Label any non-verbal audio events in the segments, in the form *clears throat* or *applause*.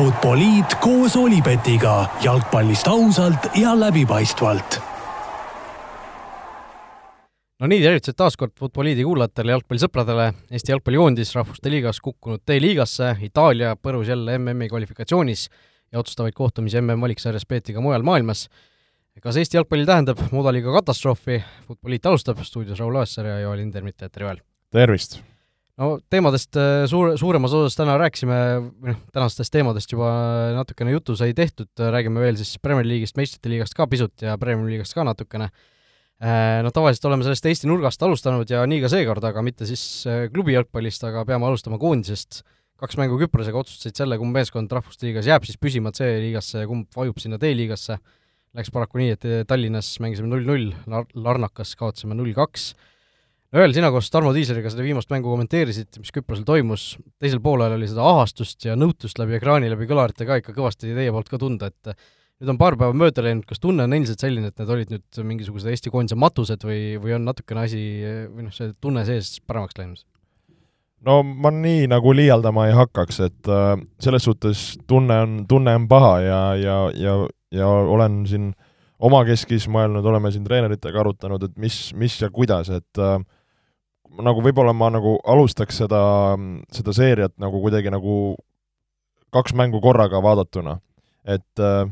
Futboliit koos Olipetiga jalgpallist ausalt ja läbipaistvalt. no nii, tervitused taas kord Futboliidi kuulajatele, jalgpallisõpradele, Eesti jalgpallijoondis Rahvuste Liigas kukkunud D-liigasse, Itaalia põrus jälle MM-i kvalifikatsioonis ja otsustavaid kohtumisi MM-valiksarjas peeti ka mujal maailmas. kas Eesti jalgpallil tähendab mudaliga katastroofi? Futboliit alustab, stuudios Raul Õessar ja Joel Hindermitt, tere Joel! tervist! No teemadest äh, suur, suuremas osas täna rääkisime, või noh, tänastest teemadest juba natukene juttu sai tehtud, räägime veel siis Premier League'ist, meistrite liigast ka pisut ja Premier League'ist ka natukene. Noh, tavaliselt oleme sellest Eesti nurgast alustanud ja nii ka seekord, aga mitte siis äh, klubi jalgpallist, aga peame alustama koondisest. kaks mängu Küprosega otsustasid selle, kumb meeskond Rahvuste Liigas jääb siis püsima C-liigasse ja kumb vajub sinna D-liigasse. Läks paraku nii, et Tallinnas mängisime null-null, Larnakas kaotasime null-kaks Joel, sina koos Tarmo Tiiseriga seda viimast mängu kommenteerisid, mis Küprosel toimus, teisel poolel oli seda ahastust ja nõutust läbi ekraani, läbi kõlarite ka ikka kõvasti teie poolt ka tunda, et nüüd on paar päeva mööda läinud, kas tunne on endiselt selline, et need olid nüüd mingisugused Eesti koondise matused või, või on natukene asi või noh, see tunne sees paremaks läinud? no ma nii nagu liialdama ei hakkaks, et äh, selles suhtes tunne on, tunne on paha ja, ja, ja, ja olen siin omakeskis mõelnud, oleme siin treeneritega arutanud, et mis, mis ja kuidas, et äh, nagu võib-olla ma nagu alustaks seda, seda seeriat nagu kuidagi nagu kaks mängu korraga vaadatuna. et äh,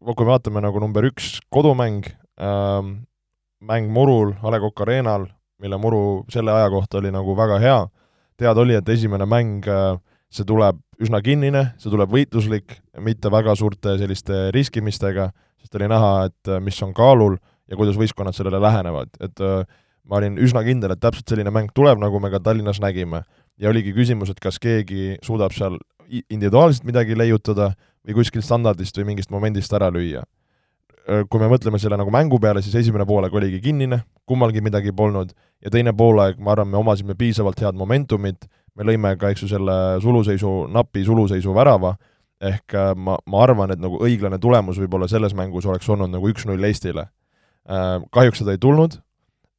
kui me vaatame nagu number üks kodumäng äh,, mäng murul A Le Coq Arena'l, mille muru selle aja kohta oli nagu väga hea, teada oli, et esimene mäng äh, see tuleb üsna kinnine, see tuleb võitluslik, mitte väga suurte selliste riskimistega, sest oli näha, et mis on kaalul ja kuidas võistkonnad sellele lähenevad, et äh, ma olin üsna kindel, et täpselt selline mäng tuleb, nagu me ka Tallinnas nägime. ja oligi küsimus, et kas keegi suudab seal individuaalselt midagi leiutada või kuskilt standardist või mingist momendist ära lüüa. Kui me mõtleme selle nagu mängu peale, siis esimene poolaeg oligi kinnine, kummalgi midagi polnud, ja teine poolaeg, ma arvan, me omasime piisavalt head momentumit, me lõime ka, eks ju, selle suluseisu, napi suluseisu värava, ehk äh, ma, ma arvan, et nagu õiglane tulemus võib-olla selles mängus oleks olnud nagu üks-null Eestile. Äh, kahjuks seda ei tulnud,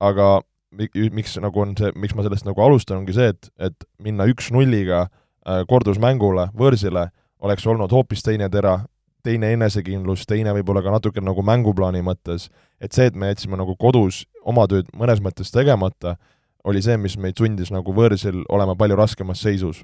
aga miks nagu on see, miks ma sellest nagu alustan, ongi see, et, et minna üks-nulliga äh, kordusmängule, võõrsile, oleks olnud hoopis teine tera, teine enesekindlus, teine võib-olla ka natuke nagu mänguplaani mõttes, et see, et me jätsime nagu kodus oma tööd mõnes mõttes tegemata, oli see, mis meid sundis nagu võõrsil olema palju raskemas seisus.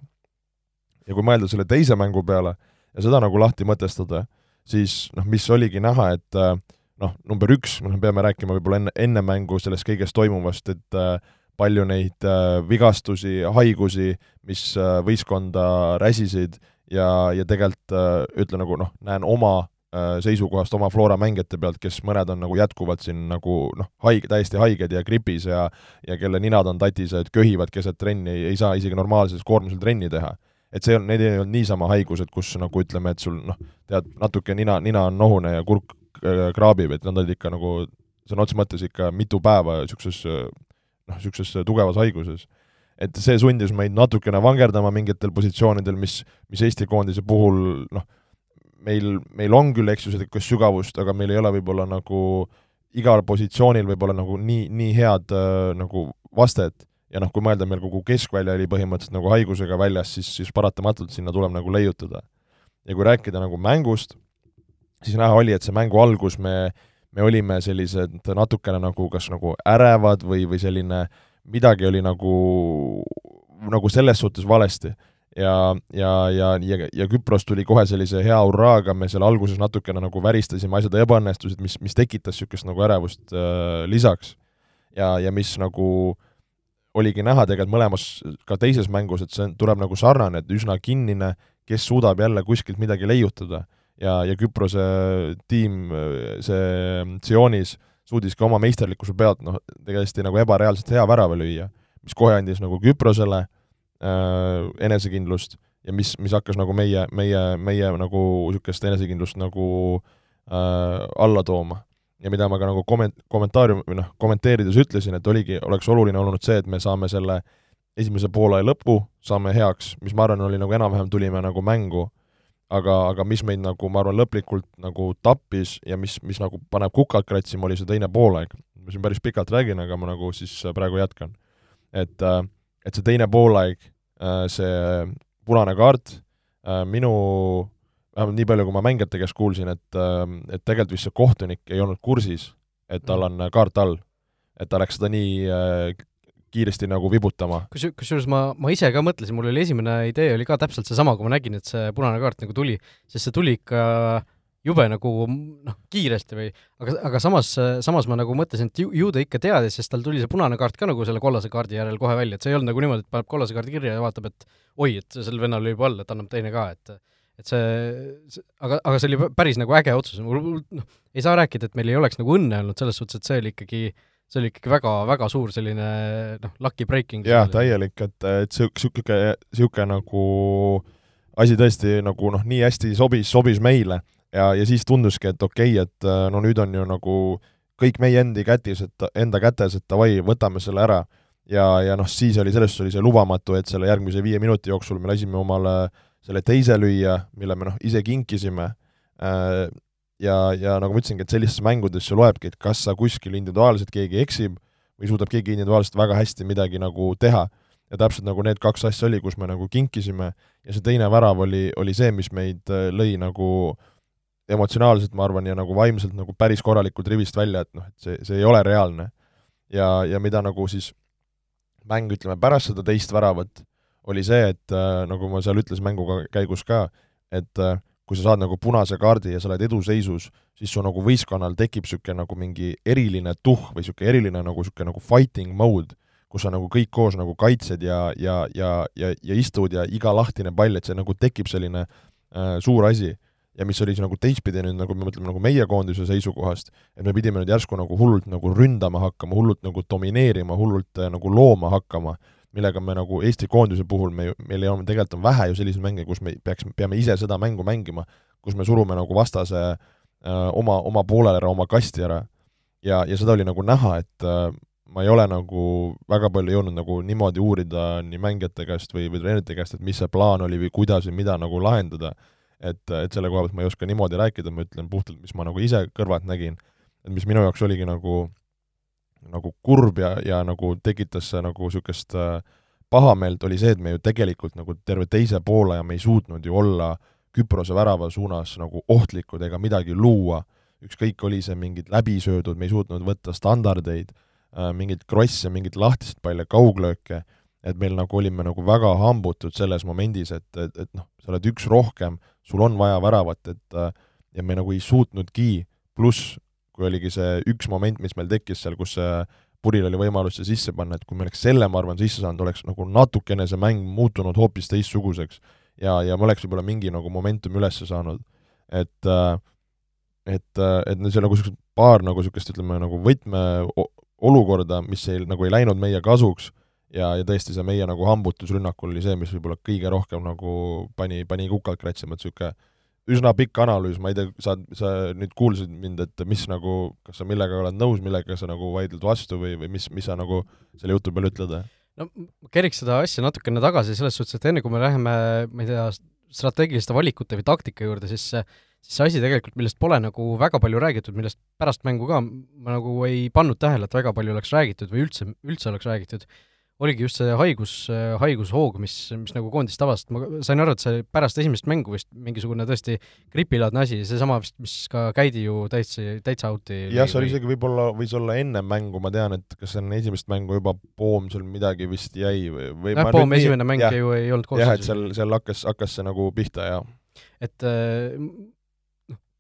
ja kui mõelda selle teise mängu peale ja seda nagu lahti mõtestada, siis noh, mis oligi näha, et äh, noh, number üks, me peame rääkima võib-olla enne, enne mängu sellest kõigest toimuvast, et äh, palju neid äh, vigastusi, haigusi, mis äh, võistkonda räsisid ja, ja tegelikult äh, ütlen nagu noh, näen oma äh, seisukohast oma Flora mängijate pealt, kes mõned on nagu jätkuvalt siin nagu noh, haige, täiesti haiged ja gripis ja ja kelle ninad on tatised, köhivad keset trenni, ei saa isegi normaalses koormusel trenni teha. Et see on, need ei olnud niisama haigused, kus nagu ütleme, et sul noh, tead, natuke nina, nina on nohune ja kurk kraabib, et nad olid ikka nagu sõna otseses mõttes ikka mitu päeva niisuguses noh, niisuguses tugevas haiguses. et see sundis meid natukene vangerdama mingitel positsioonidel, mis, mis Eesti koondise puhul noh, meil, meil on küll, eks ju, seda sügavust, aga meil ei ole võib-olla nagu igal positsioonil võib-olla nagu nii, nii head äh, nagu vastet ja noh, kui mõelda, meil kogu keskvälja oli põhimõtteliselt nagu haigusega väljas, siis, siis paratamatult sinna tuleb nagu leiutada. ja kui rääkida nagu mängust, siis näha oli, et see mängu algus me, me olime sellised natukene nagu kas nagu ärevad või, või selline, midagi oli nagu, nagu selles suhtes valesti. ja, ja, ja, ja, ja Küpros tuli kohe sellise hea hurraaga, me seal alguses natukene nagu väristasime, asjad ebaõnnestusid, mis, mis tekitas niisugust nagu ärevust äh, lisaks. ja, ja mis nagu oligi näha tegelikult mõlemas, ka teises mängus, et see tuleb nagu sarnane, et üsna kinnine, kes suudab jälle kuskilt midagi leiutada ja, ja Küprose tiim, see Sionis suudiski oma meisterlikkuse pealt noh, täiesti nagu ebareaalselt hea värava lüüa, mis kohe andis nagu Küprosele äh, enesekindlust ja mis, mis hakkas nagu meie, meie, meie nagu niisugust enesekindlust nagu äh, alla tooma. ja mida ma ka nagu komment-, kommentaarium, või noh, kommenteerides ütlesin, et oligi, oleks oluline olnud see, et me saame selle esimese poole lõpu, saame heaks, mis ma arvan, oli nagu enam-vähem tulime nagu mängu aga, aga mis meid nagu, ma arvan, lõplikult nagu tappis ja mis, mis nagu paneb kukalt kratsima, oli see teine poolaeg. ma siin päris pikalt räägin, aga ma nagu siis praegu jätkan. et, äh, et see teine poolaeg, äh, see punane kaart, äh, minu vähemalt nii palju, kui ma mängijate käest kuulsin, et, et tegelikult vist see kohtunik ei olnud kursis, et tal on kaart all. et ta läks seda nii äh, kiiresti nagu vibutama. kus, kusjuures ma, ma ise ka mõtlesin, mul oli esimene idee oli ka täpselt seesama, kui ma nägin, et see punane kaart nagu tuli, sest see tuli ikka jube nagu noh, kiiresti või aga, aga samas, samas ma nagu mõtlesin, et ju, ju ta ikka teadis, sest tal tuli see punane kaart ka nagu selle kollase kaardi järel kohe välja, et see ei olnud nagu niimoodi, et paneb kollase kaardi kirja ja vaatab, et oi, et sel vennal oli juba all, et annab teine ka, et et see, see, aga, aga see oli päris nagu äge otsus, mul noh, ei saa rääkida, et meil ei oleks nagu õnne olnud selles suhtes, et see oli ikkagi, see oli ikkagi väga, väga suur selline noh, lucky breaking. jah, täielik, et, et niisugune, niisugune nagu asi tõesti nagu noh, nii hästi sobis, sobis meile ja, ja siis tunduski, et okei okay,, et no nüüd on ju nagu kõik meie endi kätis, et enda kätes, et davai, võtame selle ära. ja, ja noh, siis oli, selles suhtes oli see lubamatu, et selle järgmise viie minuti jooksul me lasime omale selle teise lüüa, mille me noh, ise kinkisime, äh, ja, ja nagu ma ütlesingi, et sellistes mängudes see loebki, et kas sa kuskil individuaalselt keegi eksib või suudab keegi individuaalselt väga hästi midagi nagu teha. ja täpselt nagu need kaks asja oli, kus me nagu kinkisime ja see teine värav oli, oli see, mis meid äh, lõi nagu emotsionaalselt, ma arvan, ja nagu vaimselt nagu päris korralikult rivist välja, et noh, et see, see ei ole reaalne. ja, ja mida nagu siis mäng, ütleme, pärast seda teist väravat oli see, et äh, nagu ma seal ütlesin mängu käigus ka, et äh, kui sa saad nagu punase kaardi ja sa oled eduseisus, siis su nagu võistkonnal tekib niisugune nagu mingi eriline tuhh või niisugune eriline nagu niisugune nagu fighting mode, kus sa nagu kõik koos nagu kaitsed ja, ja, ja, ja, ja istud ja iga lahtine pall, et see nagu tekib selline äh, suur asi. ja mis oli siis nagu teistpidi nüüd nagu me mõtleme nagu meie koondise seisukohast, et me pidime nüüd järsku nagu hullult nagu ründama hakkama, hullult nagu domineerima, hullult äh, nagu looma hakkama millega me nagu Eesti koondise puhul me meil ei ole, tegelikult on vähe ju selliseid mänge, kus me peaks, peame ise seda mängu mängima, kus me surume nagu vastase öö, äh, oma, oma poolele ära, oma kasti ära. ja, ja seda oli nagu näha, et öö, äh, ma ei ole nagu väga palju jõudnud nagu niimoodi uurida nii mängijate käest või, või treenerite käest, et mis see plaan oli või kuidas või mida nagu lahendada, et, et selle koha pealt ma ei oska niimoodi rääkida, ma ütlen puhtalt, mis ma nagu ise kõrvalt nägin, et mis minu jaoks oligi nagu nagu kurb ja, ja nagu tekitas nagu niisugust äh, pahameelt, oli see, et me ju tegelikult nagu terve teise poole ja me ei suutnud ju olla Küprose värava suunas nagu ohtlikud ega midagi luua, ükskõik, oli see mingid läbisöödud, me ei suutnud võtta standardeid, äh, mingeid krosse, mingeid lahtiseid palle, kauglööke, et meil nagu olime nagu väga hambutud selles momendis, et, et, et noh, sa oled üks rohkem, sul on vaja väravat, et äh, ja me nagu ei suutnudki, pluss kui oligi see üks moment, mis meil tekkis seal, kus see Puril oli võimalus see sisse panna, et kui me oleks selle, ma arvan, sisse saanud, oleks nagu natukene see mäng muutunud hoopis teistsuguseks. ja, ja me oleks võib-olla mingi nagu momentum üles saanud. et äh, et, äh, et see nagu niisugused paar nagu niisugust, ütleme, nagu võtmeolukorda, mis ei, nagu ei läinud meie kasuks, ja, ja tõesti see meie nagu hambutus rünnakul oli see, mis võib-olla kõige rohkem nagu pani, pani kukalt kratsima, et niisugune üsna pikk analüüs, ma ei tea, sa, sa nüüd kuulsid mind, et mis nagu, kas sa millega oled nõus, millega sa nagu vaidled vastu või, või mis, mis sa nagu selle jutu peale ütled? no keriks seda asja natukene tagasi selles suhtes, et enne kui me läheme, ma ei tea, strateegiliste valikute või taktika juurde, siis siis see asi tegelikult, millest pole nagu väga palju räägitud, millest pärast mängu ka ma nagu ei pannud tähele, et väga palju oleks räägitud või üldse, üldse oleks räägitud, oligi just see haigus, haigushoog, mis, mis nagu koondist tabas, ma sain aru, et see pärast esimest mängu vist mingisugune tõesti gripilaadne asi, seesama vist, mis ka käidi ju täitsa, täitsa out'i jah, see oli isegi võib-olla, võis olla enne mängu, ma tean, et kas enne esimest mängu juba Poom seal midagi vist jäi või, või jah, Poom esimene mäng jah, ju ei olnud koosseisus. jah, et seal, seal hakkas, hakkas see nagu pihta ja et äh,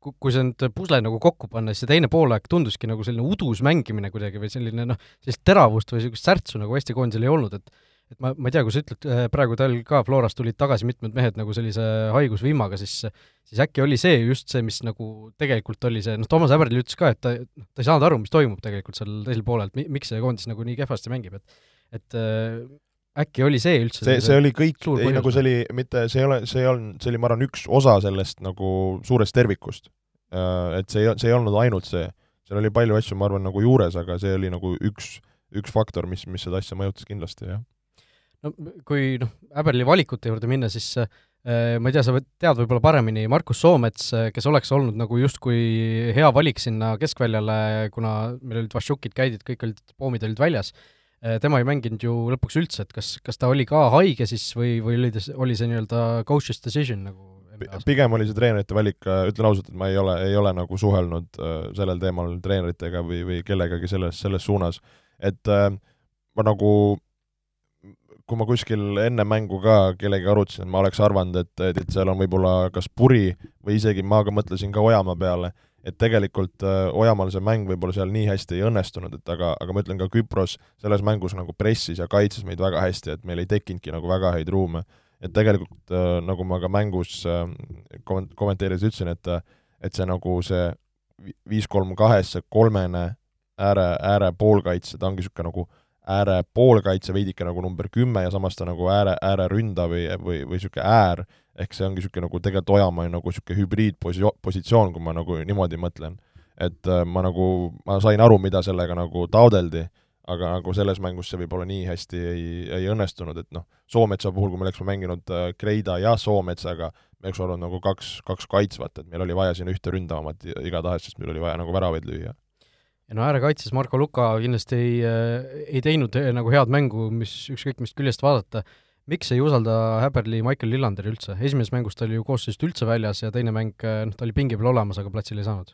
kui see nüüd pusle nagu kokku panna, siis see teine poolaeg tunduski nagu selline udus mängimine kuidagi või selline noh, sellist teravust või niisugust särtsu nagu Eesti koondisel ei olnud, et et ma, ma ei tea, kui sa ütled, äh, praegu tal ka Florast tulid tagasi mitmed mehed nagu sellise haigusvimmaga, siis siis äkki oli see just see, mis nagu tegelikult oli see, noh, Toomas Häberli ütles ka, et ta, noh, ta ei saanud aru, mis toimub tegelikult seal teisel poolel, et mi-, miks see koondis nagu nii kehvasti mängib, et et äh, äkki oli see üldse see, see oli kõik, ei nagu see oli mitte, see ei ole, see ei olnud, see oli, ma arvan, üks osa sellest nagu suurest tervikust. Äh, et see ei, see ei olnud ainult see, seal oli palju asju, ma arvan, nagu juures, aga see oli nagu üks, üks faktor, mis, mis seda asja mõjutas kindlasti, jah. no kui noh, Äberli valikute juurde minna, siis äh, ma ei tea, sa tead võib-olla paremini, Markus Soomets, kes oleks olnud nagu justkui hea valik sinna keskväljale, kuna meil olid Vašukid käidid, kõik olid, poomid olid väljas Äh, tema ei mänginud ju lõpuks üldse, et kas, kas ta oli ka haige siis või, või oli ta, oli see nii-öelda coach'is decision nagu pigem oli see treenerite valik, ütlen ausalt, et ma ei ole, ei ole nagu suhelnud äh, sellel teemal treeneritega või, või kellegagi selles, selles suunas, et äh, ma nagu kui ma kuskil enne mängu ka kellegagi arutasin, ma oleks arvanud, et, et, et seal on võib-olla kas puri või isegi ma ka mõtlesin ka Ojamaa peale, et tegelikult äh, Ojamaal see mäng võib-olla seal nii hästi ei õnnestunud, et aga, aga ma ütlen ka Küpros selles mängus nagu pressis ja kaitses meid väga hästi, et meil ei tekkinudki nagu väga häid ruume. et tegelikult äh, nagu ma ka mängus äh, komment-, kommenteerides ütlesin, et et see nagu see viis-kolm kahes, see kolmene ääre, ääre poolkaitse, ta ongi niisugune nagu ääre poolkaitse veidike nagu number kümme ja samas ta nagu ääre, ääreründa või, või, või niisugune äär, ehk see ongi niisugune nagu tegelikult Ojamaa nagu niisugune hübriidpositsioon, kui ma nagu niimoodi mõtlen. et äh, ma nagu, ma sain aru, mida sellega nagu taodeldi, aga nagu selles mängus see võib-olla nii hästi ei, ei õnnestunud, et noh, Soometsa puhul, kui me oleksime mänginud äh, Kreida ja Soometsaga, me oleks olnud nagu kaks, kaks kaitsvat, et meil oli vaja sinna ühte ründavamat igatahes, sest meil oli vaja nagu väravaid lüüa ja no äärekaitses Marko Luka kindlasti ei, äh, ei teinud nagu head mängu, mis ükskõik mis küljest vaadata, miks ei usalda Häberli Michael Lillanderi üldse? esimeses mängus ta oli ju koosseisust üldse väljas ja teine mäng, äh, noh, ta oli pingi peal olemas, aga platsil ei saanud.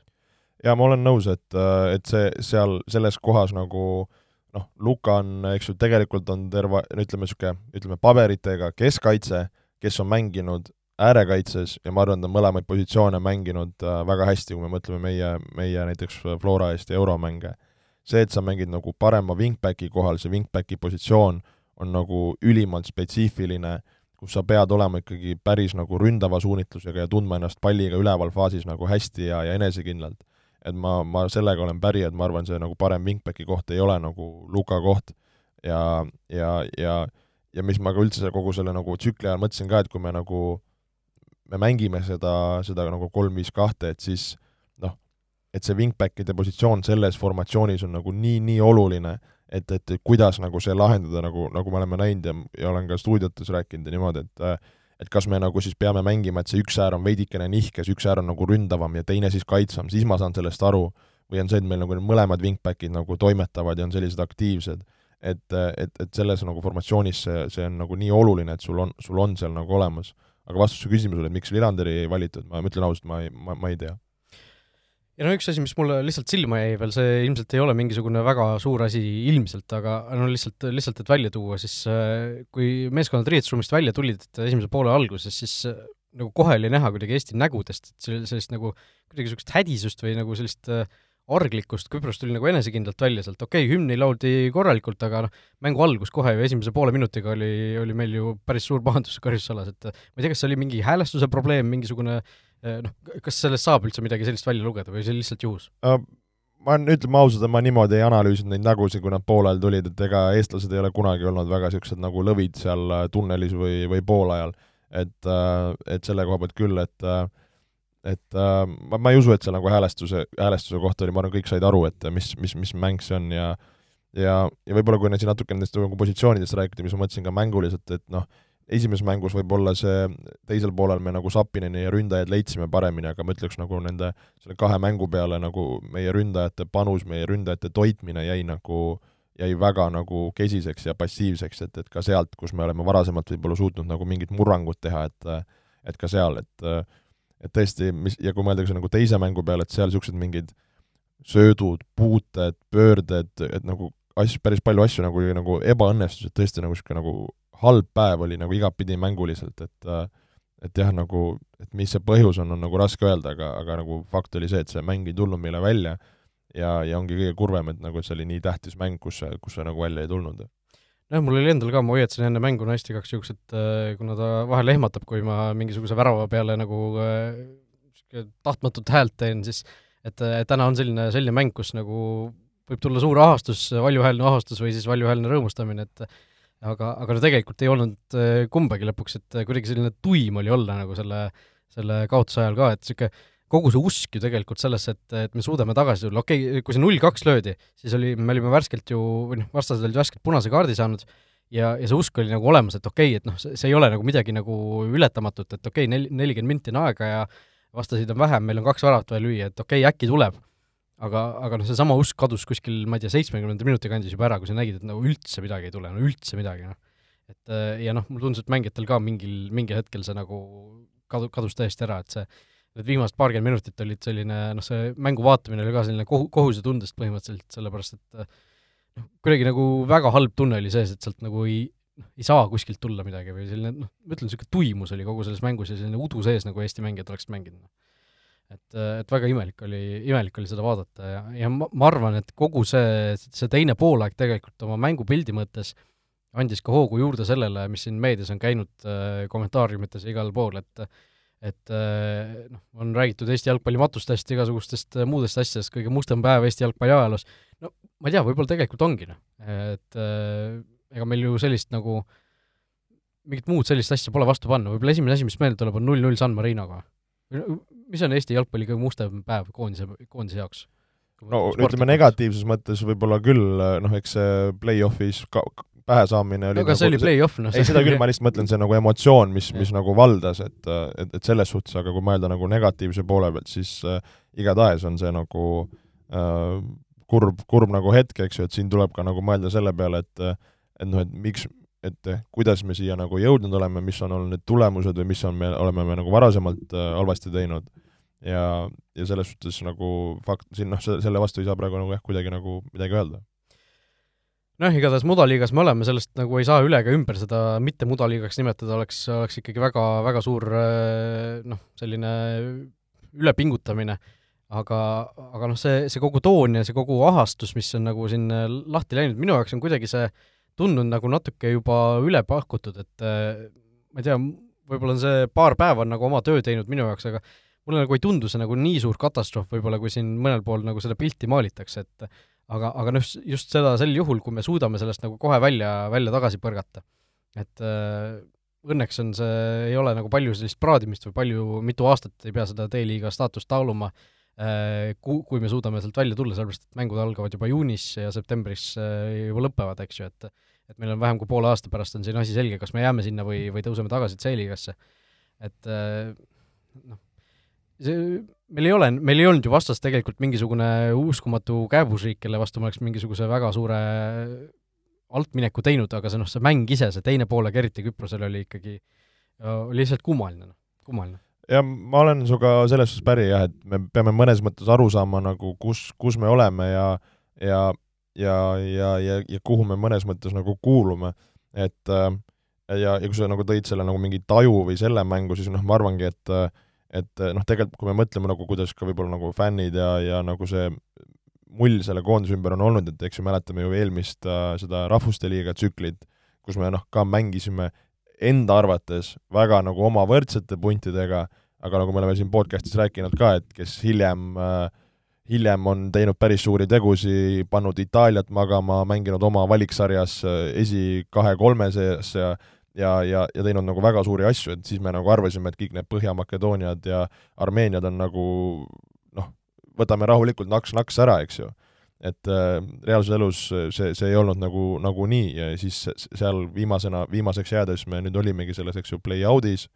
jaa, ma olen nõus, et, et see seal, selles kohas nagu noh, Luka on, eks ju, tegelikult on terve, ütleme niisugune, ütleme paberitega keskkaitse, kes on mänginud äärekaitses ja ma arvan, ta on mõlemaid positsioone mänginud äh, väga hästi, kui me mõtleme meie, meie näiteks Flora eest ja euromänge. see, et sa mängid nagu parema wingbacki kohal, see wingbacki positsioon on nagu ülimalt spetsiifiline, kus sa pead olema ikkagi päris nagu ründava suunitlusega ja tundma ennast palliga üleval faasis nagu hästi ja, ja enesekindlalt. et ma, ma sellega olen päri, et ma arvan, see nagu parem wingbacki koht ei ole nagu Luka koht ja, ja, ja ja mis ma ka üldse kogu selle nagu tsükli ajal mõtlesin ka, et kui me nagu me mängime seda, seda nagu kolm-viis-kahte, et siis noh, et see wingbackide positsioon selles formatsioonis on nagu nii-nii oluline, et, et kuidas nagu see lahendada, nagu, nagu me oleme näinud ja, ja olen ka stuudiotes rääkinud ja niimoodi, et et kas me nagu siis peame mängima, et see üks äär on veidikene nihkes, üks äär on nagu ründavam ja teine siis kaitsvam, siis ma saan sellest aru, või on see, et meil nagu mõlemad wingbackid nagu toimetavad ja on sellised aktiivsed. Et, et, et selles nagu formatsioonis see, see on nagu nii oluline, et sul on, sul on seal nagu olemas. Aga vastus su küsimusele, et miks Lillanderi ei valitud, ma ütlen ausalt, ma ei, ma, ma ei tea. Ja no üks asi, mis mulle lihtsalt silma jäi veel, see ilmselt ei ole mingisugune väga suur asi ilmselt, aga no lihtsalt, lihtsalt, et välja tuua, siis äh, kui meeskonnad riietusruumist välja tulid esimese poole alguses, siis äh, nagu kohe oli näha kuidagi Eesti nägudest, et sellist nagu kuidagi niisugust hädisust või nagu sellist äh, arglikkust, Küpros tuli nagu enesekindlalt välja sealt, okei okay,, hümni lauldi korralikult, aga noh, mängu algus kohe ju esimese poole minutiga oli, oli meil ju päris suur pahandus karjusalas, et ma ei tea, kas see oli mingi häälestuse probleem, mingisugune eh, noh, kas sellest saab üldse midagi sellist välja lugeda või see lihtsalt juhus uh,? ma ütleme ausalt, ma niimoodi ei analüüsinud neid nägusid, kui nad poolajal tulid, et ega eestlased ei ole kunagi olnud väga niisugused nagu lõvid seal äh, tunnelis või, või poolajal. et, äh, et selle koha pealt küll, et et ma, ma ei usu, et see nagu häälestuse, häälestuse kohta oli, ma arvan, kõik said aru, et mis, mis, mis mäng see on ja ja, ja võib-olla kui nüüd siin natuke nendest nagu positsioonidest rääkida, mis ma mõtlesin ka mänguliselt, et noh, esimeses mängus võib-olla see teisel poolel me nagu Sapineni ja ründajaid leidsime paremini, aga ma ütleks nagu nende selle kahe mängu peale nagu meie ründajate panus, meie ründajate toitmine jäi nagu, jäi väga nagu kesiseks ja passiivseks, et, et ka sealt, kus me oleme varasemalt võib-olla suutnud nagu mingit murrangut teha, et et ka seal, et et tõesti, mis, ja kui mõeldakse nagu teise mängu peale, et seal niisugused mingid söödud, puuted, pöörded, et nagu asju, päris palju asju nagu, nagu ebaõnnestused, tõesti nagu niisugune nagu halb päev oli nagu igatpidi mänguliselt, et et jah, nagu, et mis see põhjus on, on nagu raske öelda, aga, aga nagu fakt oli see, et see mäng ei tulnud meile välja ja, ja ongi kõige kurvem, et nagu, et see oli nii tähtis mäng, kus see, kus see nagu välja ei tulnud. Jah, mul oli endal ka, ma hoiatasin enne mängu naist igaks juhuks, et äh, kuna ta vahel ehmatab, kui ma mingisuguse värava peale nagu äh, tahtmatut häält teen, siis et, et täna on selline, selline mäng, kus nagu võib tulla suur ahastus, valjuhäälne ahastus või siis valjuhäälne rõõmustamine, et aga, aga no tegelikult ei olnud äh, kumbagi lõpuks, et kuidagi selline tuim oli olla nagu selle, selle kaotuse ajal ka, et niisugune kogu see usk ju tegelikult sellesse, et, et me suudame tagasi tulla, okei okay,, kui see null kaks löödi, siis oli, me olime värskelt ju, või noh, vastased olid värskelt punase kaardi saanud ja, ja see usk oli nagu olemas, et okei okay,, et noh, see, ei ole nagu midagi nagu ületamatut, et okei okay,, nel-, nelikümmend minti on aega ja vastaseid on vähem, meil on kaks väravat vaja lüüa, et okei okay,, äkki tuleb. Aga, aga noh, seesama usk kadus kuskil, ma ei tea, seitsmekümnenda minuti kandis juba ära, kui sa nägid, et nagu üldse midagi ei tule, no üldse midagi, noh. et ja noh, mulle tundus, et mängijatel ka mingil, mingil hetkel see nagu kadu, kadus täiesti ära, et see need viimased paarkümmend minutit olid selline noh, see mängu vaatamine oli ka selline kohu, kohusetundest põhimõtteliselt, sellepärast et noh, kuidagi nagu väga halb tunne oli sees, et sealt nagu ei, noh, ei saa kuskilt tulla midagi või selline noh, ma ütlen, niisugune tuimus oli kogu selles mängus ja selline udu sees, nagu Eesti mängijad oleksid mänginud. Et, et väga imelik oli, imelik oli seda vaadata ja, ja ma, ma arvan, et kogu see, see teine poolaeg tegelikult oma mängupildi mõttes andis ka hoogu juurde sellele, mis siin meedias on käinud äh, kommentaariumites ja igal pool, et et äh, noh, on räägitud Eesti jalgpalli matustest, igasugustest muudest asjadest, kõige mustem päev Eesti jalgpalli ajaloos, no ma ei tea, võib-olla tegelikult ongi, noh. et äh, ega meil ju sellist nagu, mingit muud sellist asja pole vastu panna, võib-olla esimene asi, mis meelde tuleb, on null-null San Marinoga. Mis on Eesti jalgpalli kõige mustem päev koondise, koondise jaoks? no ütleme negatiivses mõttes võib-olla küll, noh, eks see play-off'is ka pähesaamine oli no aga nagu, see oli play-off, noh. ei, seda küll, ma lihtsalt mõtlen, see nagu emotsioon, mis, mis nagu valdas, et, et, et selles suhtes, aga kui mõelda nagu negatiivse poole pealt, siis äh, igatahes on see nagu äh, kurb, kurb nagu hetk, eks ju, et siin tuleb ka nagu mõelda selle peale, et et noh, et miks, et kuidas me siia nagu jõudnud oleme, mis on olnud need tulemused või mis on me, oleme me nagu varasemalt äh, halvasti teinud. Ja, ja selles suhtes nagu fakt, siin noh, selle vastu ei saa praegu nagu jah, kuidagi nagu midagi öelda. Noh, igatahes mudaliigas me oleme, sellest nagu ei saa üle ega ümber, seda mitte mudaliigaks nimetada oleks, oleks ikkagi väga, väga suur äh, noh, selline ülepingutamine, aga, aga noh, see, see kogu toon ja see kogu ahastus, mis on nagu siin äh, lahti läinud, minu jaoks on kuidagi see tundunud nagu natuke juba üle pakutud, et äh, ma ei tea, võib-olla on see paar päeva on nagu oma töö teinud minu jaoks, aga mulle nagu ei tundu see nagu nii suur katastroof võib-olla, kui siin mõnel pool nagu seda pilti maalitakse, et aga, aga noh, just seda sel juhul, kui me suudame sellest nagu kohe välja, välja tagasi põrgata. et äh, õnneks on see, ei ole nagu palju sellist praadimist või palju, mitu aastat ei pea seda D-liiga staatust taaluma äh,, ku-, kui me suudame sealt välja tulla, sellepärast et mängud algavad juba juunis ja septembris äh, juba lõpevad, eks ju, et et meil on vähem kui poole aasta pärast on siin asi selge, kas me jääme sinna või, või tõuseme tagasi C-liigasse. et äh, noh, see, meil ei ole, meil ei olnud ju vastas tegelikult mingisugune uskumatu kääbusriik, kelle vastu me oleks mingisuguse väga suure altmineku teinud, aga see noh, see mäng ise, see teine poolaeg, eriti Küprosel, oli ikkagi, oli lihtsalt kummaline, noh, kummaline. Ja ma olen sinuga selles suhtes päri jah, et me peame mõnes mõttes aru saama nagu, kus, kus me oleme ja ja, ja, ja, ja, ja kuhu me mõnes mõttes nagu kuulume, et äh, ja, ja kui sa nagu tõid selle nagu mingi taju või selle mängu, siis noh, ma arvangi, et äh, et eh, noh, tegelikult kui me mõtleme nagu, kuidas ka võib-olla nagu fännid ja, ja nagu see mull selle koondise ümber on olnud, et eks ju mäletame ju eelmist äh, seda Rahvuste Liiga tsüklit, kus me noh, ka mängisime enda arvates väga nagu oma võrdsete puntidega, aga nagu me oleme siin podcastis rääkinud ka, et kes hiljem äh, hiljem on teinud päris suuri tegusid, pannud Itaaliat magama, mänginud oma valiksarjas äh, esi kahe-kolme sees ja ja, ja, ja teinud nagu väga suuri asju, et siis me nagu arvasime, et kõik need Põhja-Makedooniad ja Armeeniad on nagu noh, võtame rahulikult naks-naks ära, eks ju. Et äh, reaalses elus see, see ei olnud nagu, nagu nii ja siis seal viimasena, viimaseks jäädes me nüüd olimegi selles, eks ju, play-out'is.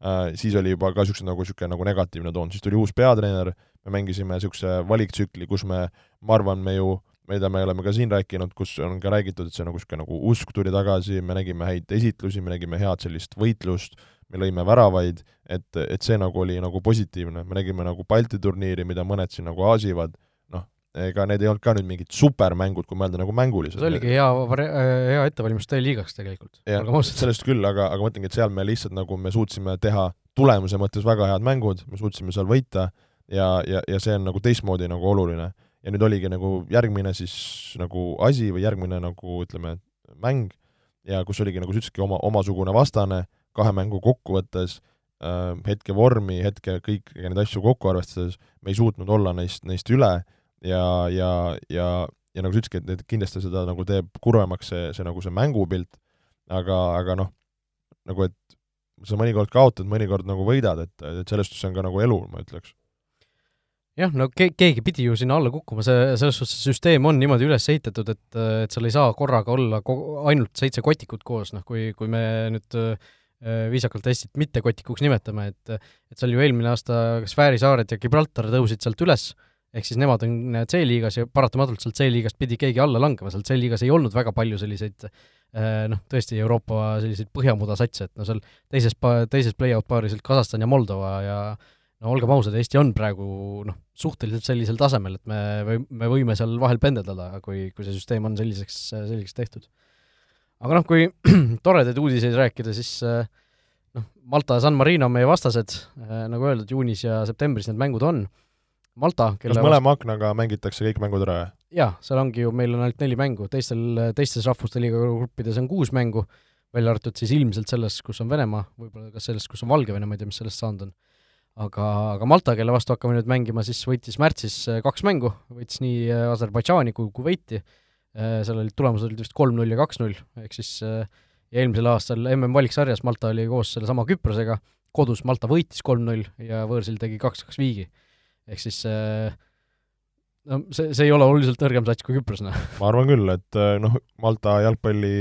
Äh,, siis oli juba ka niisugune nagu, niisugune nagu negatiivne toon, siis tuli uus peatreener, me mängisime niisuguse valiktsükli, kus me, ma arvan, me ju mida me oleme ka siin rääkinud, kus on ka räägitud, et see nagu niisugune nagu usk tuli tagasi, me nägime häid esitlusi, me nägime head sellist võitlust, me lõime väravaid, et, et see nagu oli nagu positiivne, me nägime nagu Balti turniiri, mida mõned siin nagu aasivad, ega need ei olnud ka nüüd mingid supermängud, kui mõelda nagu mänguliselt. see oligi hea, hea ettevalmistus teie liigaks tegelikult. jah, sellest küll, aga, aga ma mõtlengi, et seal me lihtsalt nagu me suutsime teha tulemuse mõttes väga head mängud, me suutsime seal võita ja, ja, ja see on nagu teistmoodi nagu oluline ja nüüd oligi nagu järgmine siis nagu asi või järgmine nagu ütleme, mäng ja kus oligi, nagu sa ütlesidki, oma, omasugune vastane, kahe mängu kokkuvõttes äh,, hetke vormi, hetke kõiki neid asju kokku arvestades, me ei suutnud olla neist, neist üle ja, ja, ja, ja nagu sa ütlesidki, et, et kindlasti seda nagu teeb kurvemaks see, see nagu see mängupilt, aga, aga noh, nagu et sa mõnikord kaotad, mõnikord nagu võidad, et, et selles suhtes on ka nagu elu, ma ütleks. Jah, no ke-, keegi pidi ju sinna alla kukkuma, see, selles suhtes see süsteem on niimoodi üles ehitatud, et, et seal ei saa korraga olla ko-, ainult seitse kotikut koos, noh kui, kui me nüüd äh, viisakalt Eestit mitte kotikuks nimetame, et et seal ju eelmine aasta kas Fääri saared ja Gibraltar tõusid sealt üles, ehk siis nemad on C-liigas ja paratamatult sealt C-liigast pidi keegi alla langema, sealt C-liigas ei olnud väga palju selliseid noh, tõesti Euroopa selliseid põhjamuda satse, et no seal teises pa-, teises play-out paaris olid Kasahstan ja Moldova ja no olgem ausad, Eesti on praegu noh, suhteliselt sellisel tasemel, et me või me võime seal vahel pendeldada, kui, kui see süsteem on selliseks, selliseks tehtud. aga noh, kui *clears throat* toredaid uudiseid rääkida, siis noh, Malta ja San Marino on meie vastased, nagu öeldud, juunis ja septembris need mängud on Malta, kelle kas mõlema vast... aknaga mängitakse kõik mängud ära, jah? jaa, seal ongi ju, meil on ainult neli mängu, teistel, teistes rahvuste liiga gruppides on kuus mängu, välja arvatud siis ilmselt selles, kus on Venemaa, võib-olla ka selles, kus on Valgevene, ma ei tea, mis sellest saanud on. aga, aga Malta, kelle vastu hakkame nüüd mängima, siis võitis märtsis äh, kaks mängu, võitis nii äh, Aserbaidžaani kui Kuveiti, äh, seal olid tulemused olid vist kolm-null ja kaks-null, ehk siis ja eelmisel aastal MM-valiksarjas Malta oli koos sellesama Küprosega, kodus Malta võitis kolm-null ja võõrsil tegi kaks-kaks viigi ehk siis äh, no see, see ei ole oluliselt nõrgem sats kui Küpros, noh. ma arvan küll, et äh, noh, Malta jalgpalli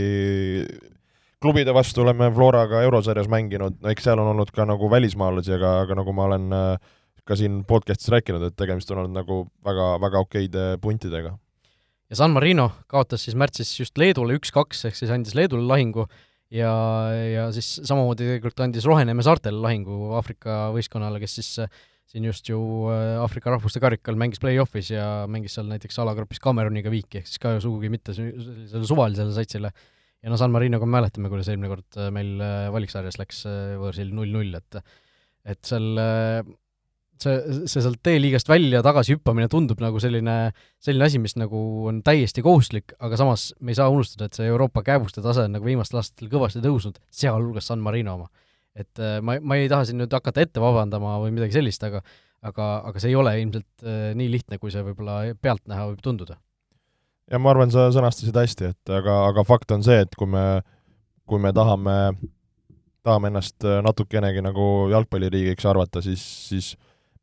klubide vastu oleme Floraga eurosarjas mänginud, no eks seal on olnud ka nagu välismaalasi, aga, aga nagu ma olen äh, ka siin podcast'is rääkinud, et tegemist on olnud nagu väga, väga okeide puntidega. ja San Marino kaotas siis märtsis just Leedule üks-kaks, ehk siis andis Leedule lahingu ja, ja siis samamoodi tegelikult andis Roheneeme saartele lahingu Aafrika võistkonnale, kes siis siin just ju äh, Aafrika rahvuste karikal mängis play-off'is ja mängis seal näiteks alagrupis Cameroniga viiki, ehk siis ka sugugi mitte sellisele suvalisele satsile. ja no San Marinoga me mäletame, kuidas eelmine kord äh, meil äh, valiksarjas läks võõrsil null-null, et et seal see, see sealt D-liigast välja tagasi hüppamine tundub nagu selline, selline asi, mis nagu on täiesti kohustuslik, aga samas me ei saa unustada, et see Euroopa kääbuste tase on nagu viimastel aastatel kõvasti tõusnud, sealhulgas San Marino oma et äh, ma, ma ei taha siin nüüd hakata ette vabandama või midagi sellist, aga aga, aga see ei ole ilmselt äh, nii lihtne, kui see võib-olla pealtnäha võib tunduda. ja ma arvan, sa sõnastasid hästi, et aga, aga fakt on see, et kui me, kui me tahame, tahame ennast äh, natukenegi nagu jalgpalliriigiks arvata, siis, siis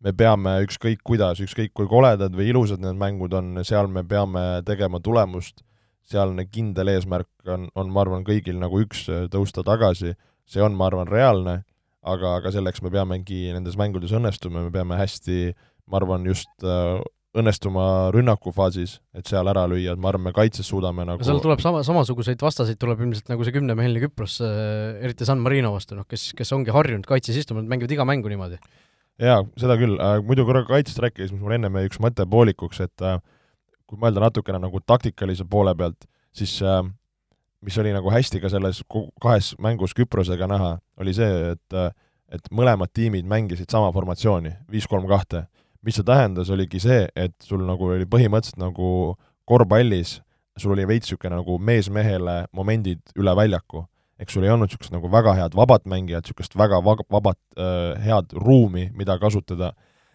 me peame ükskõik kuidas, ükskõik kui koledad või ilusad need mängud on, seal me peame tegema tulemust, sealne kindel eesmärk on, on ma arvan, kõigil nagu üks, tõusta tagasi see on, ma arvan, reaalne, aga, aga selleks me peamegi nendes mängudes õnnestuma, me peame hästi, ma arvan, just äh, õnnestuma rünnakufaasis, et seal ära lüüa, et ma arvan, me kaitses suudame nagu seal tuleb sama, samasuguseid vastaseid tuleb ilmselt nagu see kümnemeheline Küpros äh,, eriti San Marino vastu, noh, kes, kes ongi harjunud kaitses istuma, nad mängivad iga mängu niimoodi. jaa, seda küll äh,, muidu korra kaitsest rääkides, mis mul ennem jäi üks mõte poolikuks, et kui mõelda natukene nagu taktikalise poole pealt, siis äh, mis oli nagu hästi ka selles kahes mängus Küprosega näha, oli see, et et mõlemad tiimid mängisid sama formatsiooni, viis-kolm-kahte. mis see tähendas, oligi see, et sul nagu oli põhimõtteliselt nagu korvpallis, sul oli veits niisugune nagu mees mehele momendid üle väljaku. eks sul ei olnud niisugust nagu väga head vabat mängijat, niisugust väga vab-, vabat äh, head ruumi, mida kasutada,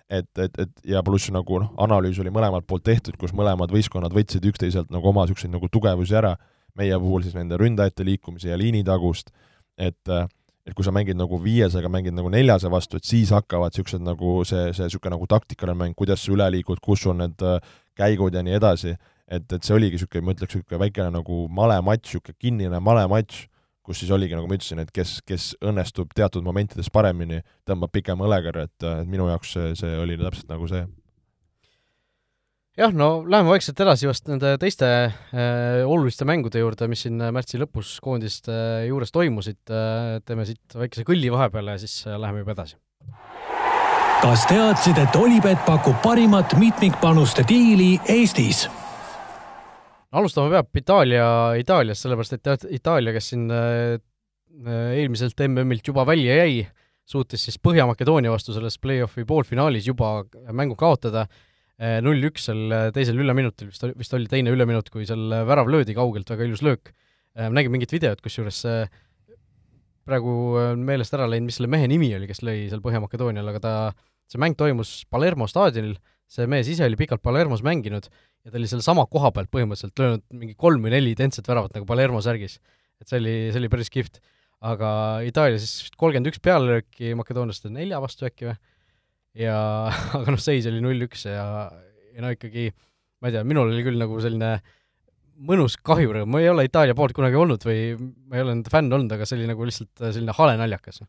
et, et, et ja pluss nagu noh, analüüs oli mõlemalt poolt tehtud, kus mõlemad võistkonnad võtsid üksteiselt nagu oma niisuguseid nagu tugevusi ära meie puhul siis nende ründajate liikumise ja liinitagust, et et kui sa mängid nagu viiesega, mängid nagu neljase vastu, et siis hakkavad niisugused nagu see, see niisugune nagu taktikaline mäng, kuidas sa üle liigud, kus on need äh, käigud ja nii edasi, et, et see oligi niisugune, ma ütleks, niisugune väikene nagu malematš, niisugune kinnine malematš, kus siis oligi, nagu ma ütlesin, et kes, kes õnnestub teatud momentides paremini, tõmbab pikema õlekõrre, et, et minu jaoks see, see oli täpselt nagu see jah, no läheme vaikselt edasi vast nende teiste äh, oluliste mängude juurde, mis siin märtsi lõpus koondiste äh, juures toimusid äh,, teeme siit väikese kõlli vahepeale ja siis äh, läheme juba edasi. kas teadsid, et Olipet pakub parimat mitmikpanuste diili Eestis? alustama peab Itaalia, Itaaliast, sellepärast et Itaalia, kes siin äh, äh eelmiselt MM-ilt juba välja jäi, suutis siis Põhja-Makedoonia vastu selles play-off'i poolfinaalis juba mängu kaotada Eh, null-üks seal eh, teisel üleminutil, vist oli, vist oli teine üleminut, kui seal eh, värav löödi kaugelt, väga ilus löök. nägin mingit videot, kusjuures praegu on meelest ära läinud, mis selle mehe nimi oli, kes lõi seal Põhja-Makedoonial, aga ta, see mäng toimus Palermo staadionil, see mees ise oli pikalt Palermos mänginud ja ta oli selle sama koha pealt põhimõtteliselt löönud mingi kolm või neli identset väravat nagu Palermo särgis. et see oli, see oli päris kihvt. aga Itaalia siis kolmkümmend üks pealelööki makedoonlaste nelja vastu äkki või ja *laughs* aga noh, seis oli null-üks ja, ja no ikkagi ma ei tea, minul oli küll nagu selline mõnus kahjurõõm, ma ei ole Itaalia poolt kunagi olnud või ma ei ole nende fänn olnud, aga see oli nagu lihtsalt selline hale naljakas.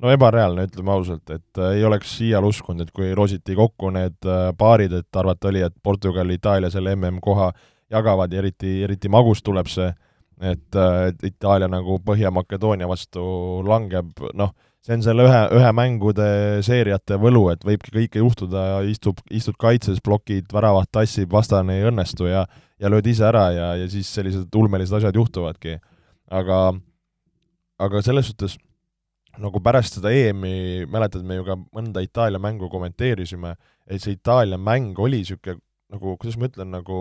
no ebareaalne, ütleme ausalt, et äh, ei oleks iial uskunud, et kui roositi kokku need äh, paarid, et arvata oli, et Portugal, Itaalia selle MM-koha jagavad ja eriti, eriti magus tuleb see, et, et Itaalia nagu Põhja-Makedoonia vastu langeb, noh, see on selle ühe, ühe mängude seeriate võlu, et võibki kõike juhtuda ja istub, istud kaitses, plokid, väravat tassib, vastane ei õnnestu ja ja lööd ise ära ja, ja siis sellised ulmelised asjad juhtuvadki. aga, aga selles suhtes nagu pärast seda EM-i, mäletad, me ju ka mõnda Itaalia mängu kommenteerisime, et see Itaalia mäng oli niisugune nagu, kuidas ma ütlen, nagu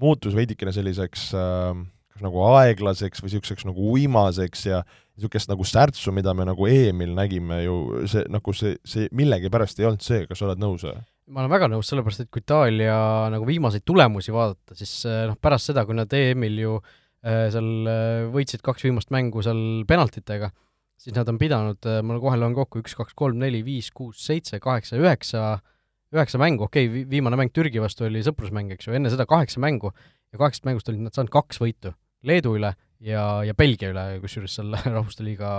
muutus veidikene selliseks äh, kas nagu aeglaseks või niisuguseks nagu uimaseks ja niisugust nagu särtsu, mida me nagu EM-il nägime ju, see nagu see, see millegipärast ei olnud see, kas sa oled nõus või? ma olen väga nõus, sellepärast et kui Itaalia nagu viimaseid tulemusi vaadata, siis äh, noh, pärast seda, kui nad EM-il ju äh, seal äh, võitsid kaks viimast mängu seal penaltitega, siis nad on pidanud, ma kohe loen kokku, üks, kaks, kolm, neli, viis, kuus, seitse, kaheksa, üheksa, üheksa mängu, okei okay,, viimane mäng Türgi vastu oli sõprusmäng, eks ju, enne seda kaheksa mängu ja kaheksast mängust olid nad saanud kaks võitu Leedu üle ja, ja Belgia üle, kusjuures seal *laughs* Rahvuste Liiga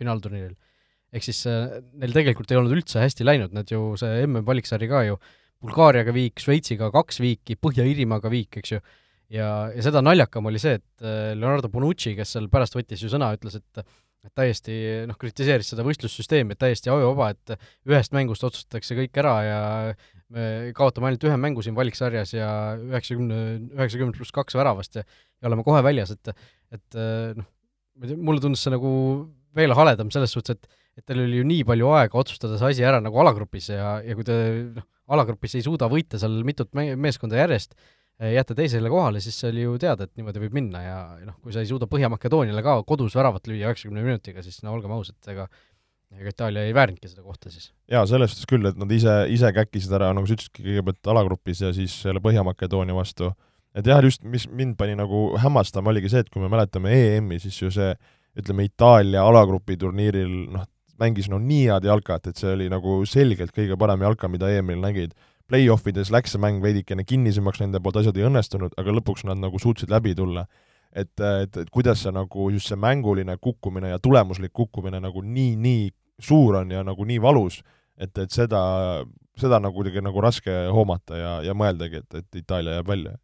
finaalturniiril. ehk siis äh, neil tegelikult ei olnud üldse hästi läinud, nad ju, see MM-valiksari ka ju, Bulgaariaga viik, Šveitsiga kaks viiki, Põhja-Iirimaaga viik, eks ju, ja, ja seda naljakam oli see, et äh, Leonardo Bonucci, kes seal pärast võttis ju sõna, ütles, et et täiesti noh, kritiseeris seda võistlussüsteemi, et täiesti ajuvaba, et ühest mängust otsustatakse kõik ära ja me kaotame ainult ühe mängu siin valiksarjas ja üheksakümne, üheksakümmend pluss kaks väravast ja ja oleme kohe väljas, et et noh, mulle tundus see nagu veel haledam selles suhtes, et et teil oli ju nii palju aega otsustada see asi ära nagu alagrupis ja, ja kui te noh, alagrupis ei suuda võita seal mitut meeskonda järjest, jääte teisele kohale, siis see oli ju teada, et niimoodi võib minna ja noh, kui sa ei suuda Põhja-Makedooniale ka kodus väravat lüüa üheksakümne minutiga, siis no olgem ausad, ega ega Itaalia ei väärinudki seda kohta siis. jaa, selles suhtes küll, et nad ise, ise käkkisid ära, nagu sa ütlesidki, kõigepealt alagrupis ja siis selle Põhja-Makedoonia vastu et jah, just mis mind pani nagu hämmastama, oligi see, et kui me mäletame EM-i, siis ju see ütleme, Itaalia alagrupi turniiril noh, mängis no nii head jalkat, et see oli nagu selgelt kõige parem jalka, mida EM-il nägid. Play-offides läks see mäng veidikene kinnisemaks nende poolt, asjad ei õnnestunud, aga lõpuks nad nagu suutsid läbi tulla. et, et, et kuidas see nagu just see mänguline kukkumine ja tulemuslik kukkumine nagu nii, nii suur on ja nagu nii valus, et, et seda, seda nagu kuidagi nagu raske hoomata ja, ja mõeldagi, et, et Itaalia jääb välja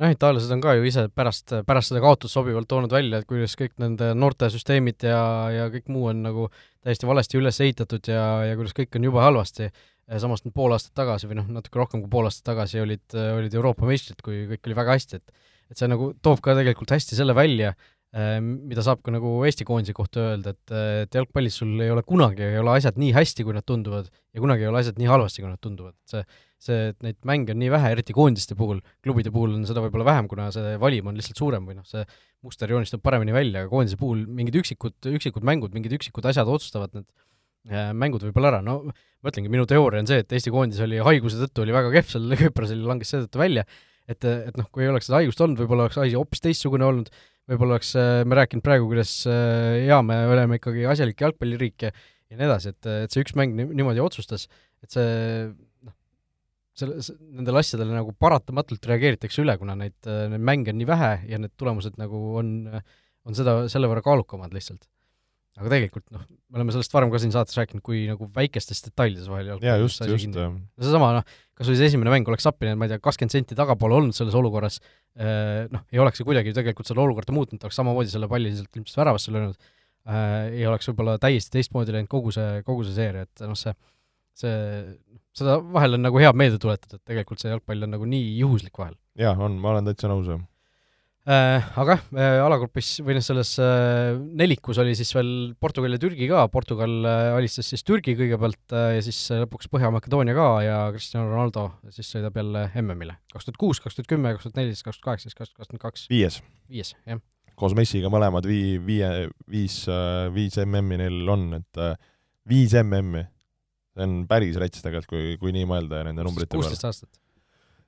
noh, itaallased on ka ju ise pärast, pärast seda kaotust sobivalt toonud välja, et kuidas kõik nende noortesüsteemid ja, ja kõik muu on nagu täiesti valesti üles ehitatud ja, ja kuidas kõik on jube halvasti, samas nüüd pool aastat tagasi või noh, natuke rohkem kui pool aastat tagasi olid, olid Euroopa meistrid, kui kõik oli väga hästi, et et see nagu toob ka tegelikult hästi selle välja, mida saab ka nagu Eesti koondise kohta öelda, et, et jalgpallis sul ei ole kunagi, ei ole asjad nii hästi, kui nad tunduvad, ja kunagi ei ole asjad nii halvasti, kui nad tunduvad, et see see, et neid mänge on nii vähe, eriti koondiste puhul, klubide puhul on seda võib-olla vähem, kuna see valim on lihtsalt suurem või noh, see muster joonistub paremini välja, aga koondise puhul mingid üksikud, üksikud mängud, mingid üksikud asjad otsustavad need äh, mängud võib-olla ära, no ma ütlengi, minu teooria on see, et Eesti koondis oli haiguse tõttu oli väga kehv seal, Küprosel langes seetõttu välja, et, et noh, kui ei oleks seda haigust olnud, võib-olla oleks asi hoopis teistsugune olnud, võib-olla oleks äh, me rääkinud praegu, kuidas äh, jaa, me oleme ikkagi asjalik jalgpalliriik ja ja nii edasi, et, et see üks mäng niimoodi otsustas, et see selle, nendele asjadele nagu paratamatult reageeritakse üle, kuna neid, neid mänge on nii vähe ja need tulemused nagu on, on seda, selle võrra kaalukamad lihtsalt. Aga tegelikult noh, me oleme sellest varem ka siin saates rääkinud, kui nagu väikestes detailides vahel jaa, just, just. no seesama noh, kas või see esimene mäng oleks appi läinud, ma ei tea, kakskümmend senti tagapoole olnud selles olukorras, eh, noh, ei oleks see kuidagi tegelikult seda olukorda muutnud, oleks samamoodi selle palli lihtsalt ilmselt väravasse löönud äh,, ei oleks võib-olla täiesti teistmoodi läinud kogu see, kogu see seeria, et noh, see see, seda vahel on nagu hea meelde tuletada, et tegelikult see jalgpall on nagu nii juhuslik vahel. jaa, on, ma olen täitsa nõus, jah äh,. Aga äh, alagrupis või noh, selles äh, nelikus oli siis veel Portugal ja Türgi ka, Portugal äh, alistas siis Türgi kõigepealt äh, ja siis äh, lõpuks Põhja-Makedoonia ka ja Cristiano Ronaldo siis sõidab jälle MM-ile. kaks tuhat kuus, kaks tuhat kümme, kaks tuhat neliteist, kaks tuhat kaheksateist, kaks tuhat kakskümmend kaks. viies. viies, jah. koos Messiga mõlemad vii-, viie, viis, viis MM-i neil on, et viis MM-i see on päris rets tegelikult, kui, kui nii mõelda nende numbrite peale. kuusteist aastat.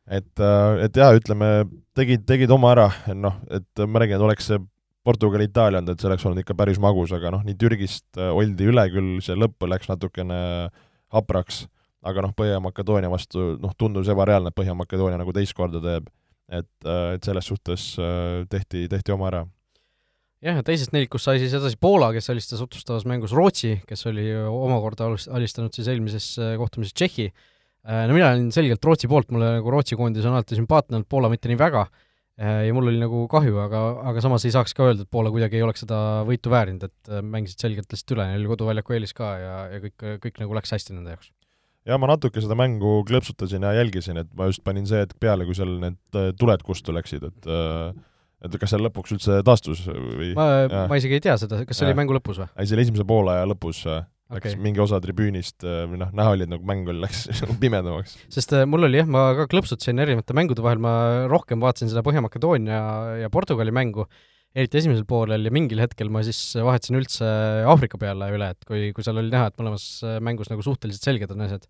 Et, äh, et jaa, ütleme, tegid, tegid oma ära, noh, et ma räägin, et oleks see Portugal-Itaalia olnud, et see oleks olnud ikka päris magus, aga noh, nii Türgist äh, oldi üle küll, see lõpp läks natukene hapraks, aga noh, Põhja-Makedoonia vastu noh, tundus ebareaalne, et Põhja-Makedoonia nagu teist korda teeb. et, äh, et selles suhtes tehti, tehti oma ära jah, ja teisest nelikust sai siis edasi Poola, kes alistas otsustavas mängus Rootsi, kes oli omakorda alistanud siis eelmises kohtumises Tšehhi. Äh, no mina olin selgelt Rootsi poolt, mulle nagu Rootsi koondis on alati sümpaatne olnud, Poola mitte nii väga, ja mul oli nagu kahju, aga, aga samas ei saaks ka öelda, et Poola kuidagi ei oleks seda võitu väärinud, et mängisid selgelt lihtsalt üle, neil oli koduväljaku eelis ka ja, ja kõik, kõik nagu läks hästi nende jaoks ja ma natuke seda mängu klõpsutasin ja jälgisin, et ma just panin see hetk peale, kui seal need tuled kustu läksid, et et kas seal lõpuks üldse taastus või? ma, ma isegi ei tea seda, kas see ja. oli mängu lõpus või? ei, see oli esimese poolaja lõpus läks okay. mingi osa tribüünist või noh, näha oli, et nagu mäng oli, läks *laughs* pimedamaks. sest äh, mul oli jah, ma ka klõpsutasin erinevate mängude vahel, ma rohkem vaatasin seda Põhja-Makedoonia ja Portugali mängu, eriti esimesel poolel ja mingil hetkel ma siis vahetasin üldse Aafrika peale üle, et kui, kui seal oli näha, et mõlemas mängus nagu suhteliselt selged on asjad.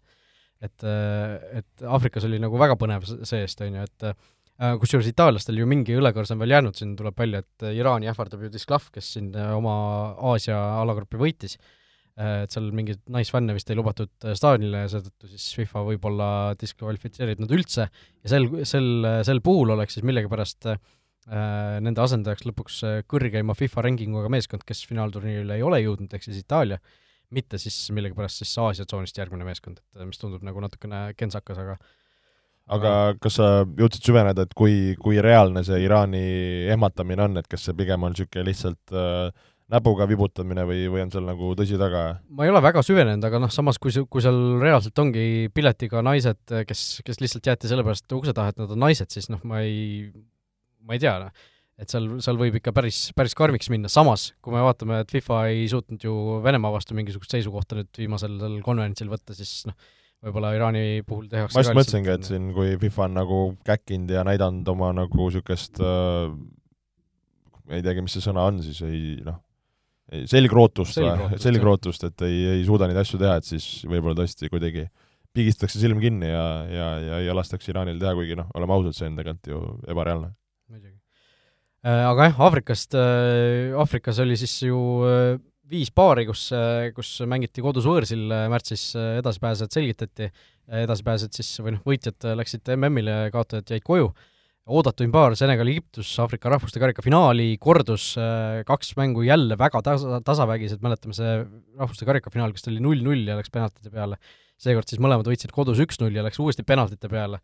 et, äh, et Aafrikas oli nagu väga põnev seest, on ju, et äh, kusjuures itaallastel ju mingi õlekõrs on veel jäänud, siin tuleb välja, et Iraani ähvardab ju Disklav, kes siin oma Aasia alagrupi võitis Äh, et seal mingeid naisfänne vist ei lubatud äh, staadionile ja seetõttu siis FIFA võib-olla diskvalifitseerib nad üldse. Ja sel, sel, sel puhul oleks siis millegipärast äh, nende asendajaks lõpuks äh, kõrgeima FIFA rankinguga meeskond, kes finaalturniirile ei ole jõudnud, ehk siis Itaalia, mitte siis millegipärast siis Aasia tsoonist järgmine meeskond, et mis tundub nagu natukene kentsakas, aga aga kas sa jõudsid süveneda, et kui, kui reaalne see Iraani ehmatamine on, et kas see pigem on niisugune lihtsalt äh, näpuga vibutamine või, või on seal nagu tõsi taga? ma ei ole väga süvenenud, aga noh, samas kui, kui seal reaalselt ongi piletiga naised, kes, kes lihtsalt jäeti sellepärast ukse taha, et nad on naised, siis noh, ma ei, ma ei tea, noh, et seal, seal võib ikka päris, päris karmiks minna, samas kui me vaatame, et FIFA ei suutnud ju Venemaa vastu mingisugust seisukohta nüüd viimasel seal konverentsil võtta, siis noh, võib-olla Iraani puhul tehakse ma just mõtlesingi, et siin, kui FIFA on nagu käkkinud ja näidanud oma nagu niisugust äh, ei teagi, mis see sõna on siis, ei noh, selgrootust, selgrootust, selgrootust, et ei, ei suuda neid asju teha, et siis võib-olla tõesti kuidagi pigistatakse silm kinni ja, ja, ja, ja lastakse Iraanil teha, kuigi noh, oleme ausad, see on tegelikult ju ebareaalne. muidugi. Äh, aga jah, Aafrikast, äh, Aafrikas oli siis ju äh, viis paari, kus, kus mängiti kodus võõrsil märtsis, edasipääsejad selgitati, edasipääsejad siis, või noh, võitjad läksid MM-ile, kaotajad jäid koju oodatuim paar, Senegal-Egiptus Aafrika rahvuste karika finaali kordus äh, kaks mängu jälle väga tasa, tasavägised, mäletame see rahvuste karika finaal, kus ta oli null-null ja läks penaltite peale. seekord siis mõlemad võitsid kodus üks-null ja läks uuesti penaltite peale.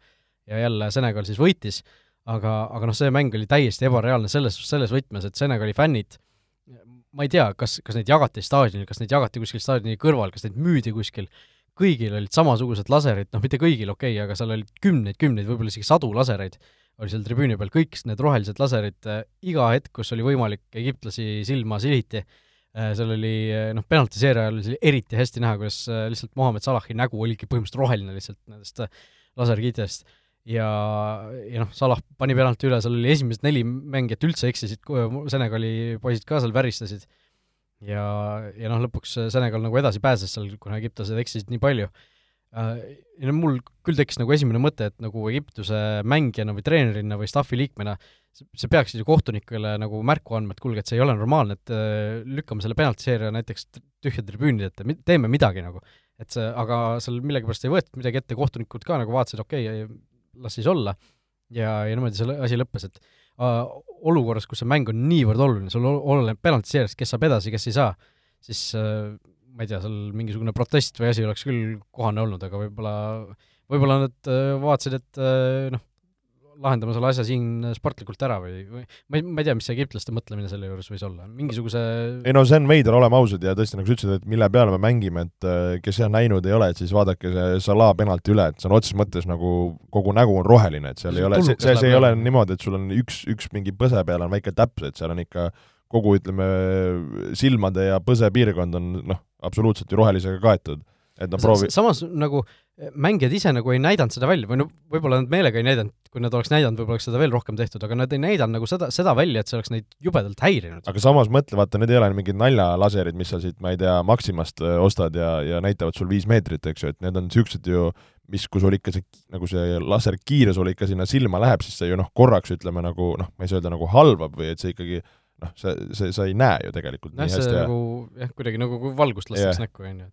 Ja jälle Senegal siis võitis, aga, aga noh, see mäng oli täiesti ebareaalne selles, selles võtmes, et Senegali fännid ma ei tea, kas, kas neid jagati staadionil, kas neid jagati kuskil staadioni kõrval, kas neid müüdi kuskil, kõigil olid samasugused laserid, noh mitte kõigil, okei okay,, aga seal olid kümneid, kümneid, võib-olla isegi sadu lasereid oli seal tribüüni peal, kõik need rohelised laserid äh, iga hetk, kus oli võimalik egiptlasi silma siliti äh,, seal oli äh, noh, penaltiseeria ajal oli eriti hästi näha, kuidas lihtsalt Mohammed Salahi nägu oligi põhimõtteliselt roheline lihtsalt nendest laserkiidest. ja, ja noh, Salah pani penalti üle, seal oli esimesed neli mängijat üldse eksisid, Senegali poisid ka seal väristasid ja, ja noh, lõpuks Senegal nagu edasi pääses seal, kuna egiptlased eksisid nii palju ja no mul küll tekkis nagu esimene mõte, et nagu Egiptuse mängijana või treenerina või staffi liikmena see peaksid ju kohtunikele nagu märku andma, et kuulge, et see ei ole normaalne, et äh, lükkame selle penaltiseeria näiteks tühja tribüünide ette, teeme midagi nagu. et see, aga seal millegipärast ei võetud midagi ette, kohtunikud ka nagu vaatasid, okei okay,, las siis olla, ja, ja niimoodi see asi lõppes, et äh, olukorras, kus see mäng on niivõrd oluline, sul oleneb penaltiseeriast, kes saab edasi, kes ei saa, siis äh, ma ei tea, seal mingisugune protest või asi oleks küll kohane olnud, aga võib-olla, võib-olla nad äh, vaatasid, et äh, noh, lahendame selle asja siin sportlikult ära või, või ma ei, ma ei tea, mis see egiptlaste mõtlemine selle juures võis olla, mingisuguse ei no see on veider, oleme ausad, ja tõesti, nagu sa ütlesid, et mille peale me mängime, et äh, kes jah näinud ei ole, et siis vaadake see Salah penalti üle, et sõna otseses mõttes nagu kogu nägu on roheline, et seal see ei ole, see, see, see ei ole niimoodi, et sul on üks, üks mingi põse peal on väike täps, et seal on ikka kogu, ütleme, silmade ja põse piirkond on noh, absoluutselt ju rohelisega kaetud. et noh, proovi samas nagu eh, mängijad ise nagu ei näidanud seda välja või no võib-olla nad meelega ei näidanud, kui nad oleks näidanud, võib-olla oleks seda veel rohkem tehtud, aga nad ei näidanud nagu seda, seda välja, et see oleks neid jubedalt häirinud. aga samas mõtle, vaata, need ei ole mingid naljalaserid, mis sa siit, ma ei tea, Maximast eh, ostad ja, ja näitavad sul viis meetrit, eks ju, et need on niisugused ju mis, kui sul ikka see, nagu see laserkiire sul ikka sinna silma läheb, siis see ju noh, korraks ütleme nagu noh, ma ei saa öelda nagu halvab või et see ikkagi noh, see, see, sa ei näe ju tegelikult jah, see nagu jah, kuidagi nagu valgust lastakse yeah. näkku, on ju.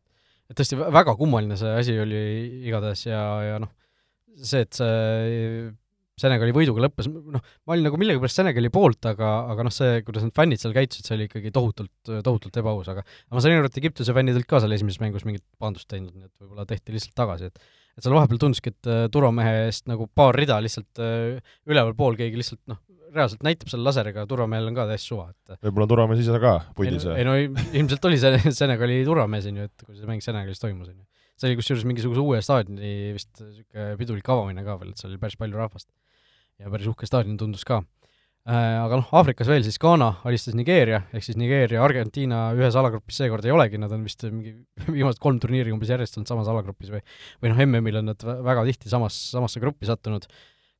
et tõesti väga kummaline see asi oli igatahes ja, ja noh, see, et see Senegali võiduga lõppes, noh, ma olin nagu millegipärast Senegali poolt, aga, aga noh, see, kuidas need fännid seal käitusid, see oli ikkagi tohutult, tohutult ebaaus, aga ma sain aru, et Egiptuse fännidelt ka seal esimeses mängus mingit pahandust teinud, nii et võib-olla tehti lihtsalt tagasi, et et seal vahepeal tunduski, et äh, turvamehe eest nagu paar rida lihtsalt äh, ülevalpool keegi lihtsalt noh, reaalselt näitab selle laseriga, turvamehel on ka täiesti suva, et võib-olla turvamees ise ka pundis ei no, ei no *laughs* ilmselt oli see Senegali turvamees, on ju, et kui see mäng Senegalis toimus, on ju. see oli kusjuures mingisuguse uue staadioni vist niisugune pidulik avamine ka veel, et seal oli päris palju rahvast. ja päris uhke staadion tundus ka äh, aga noh, Aafrikas veel siis Ghana alistas Nigeeria, ehk siis Nigeeria, Argentiina ühes alagrupis seekord ei olegi, nad on vist mingi *laughs* viimased kolm turniiri umbes järjest olnud samas alagrupis või või noh, MM-il on nad väga tihti samas, samasse gruppi sattunud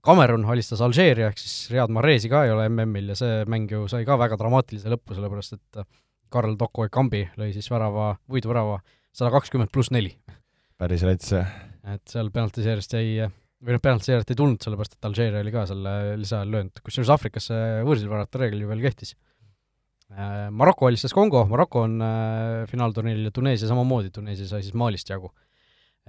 Cameron alistas Alžeeria, ehk siis Riyad Mahrezi ka ei ole MM-il ja see mäng ju sai ka väga dramaatilise lõpu, sellepärast et äh, Karl Toko Ekambi lõi siis värava, võiduvärava sada kakskümmend pluss neli. päris rets, et seal penaltiseerist jäi, või noh, penaltiseerit ei tulnud, sellepärast et Alžeeria oli ka selle lisaajal löönud, kusjuures Aafrikas see võõrsil värvata reegel ju veel kehtis. Äh, Maroko alistas Kongo, Maroko on äh, finaalturniiril ja Tuneesia samamoodi, Tuneesia sai siis Malist jagu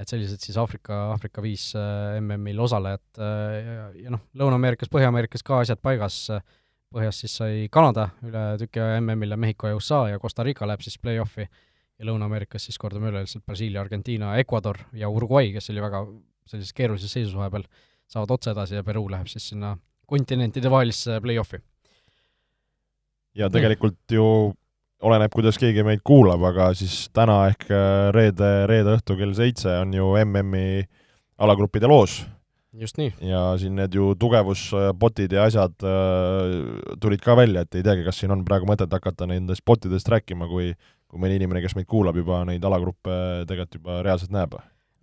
et sellised siis Aafrika, Aafrika viis äh, MM-il osalejat äh, ja, ja noh, Lõuna-Ameerikas, Põhja-Ameerikas ka asjad paigas, põhjas siis sai Kanada üle tüki aja MM-ile, Mehhiko ja USA ja Costa Rica läheb siis play-off'i ja Lõuna-Ameerikas siis kordame üle, lihtsalt Brasiilia, Argentiina, Ecuador ja Uruguay, kes oli väga sellises keerulises seisus vahepeal, saavad otse edasi ja Peruu läheb siis sinna kontinentide vahelisse play-off'i. ja tegelikult ju oleneb, kuidas keegi meid kuulab, aga siis täna ehk äh, reede, reede õhtu kell seitse on ju MM-i alagruppide loos. just nii. ja siin need ju tugevusbotid ja asjad äh, tulid ka välja, et ei teagi, kas siin on praegu mõtet hakata nendest botidest rääkima, kui kui mõni inimene, kes meid kuulab, juba neid alagruppe tegelikult juba reaalselt näeb?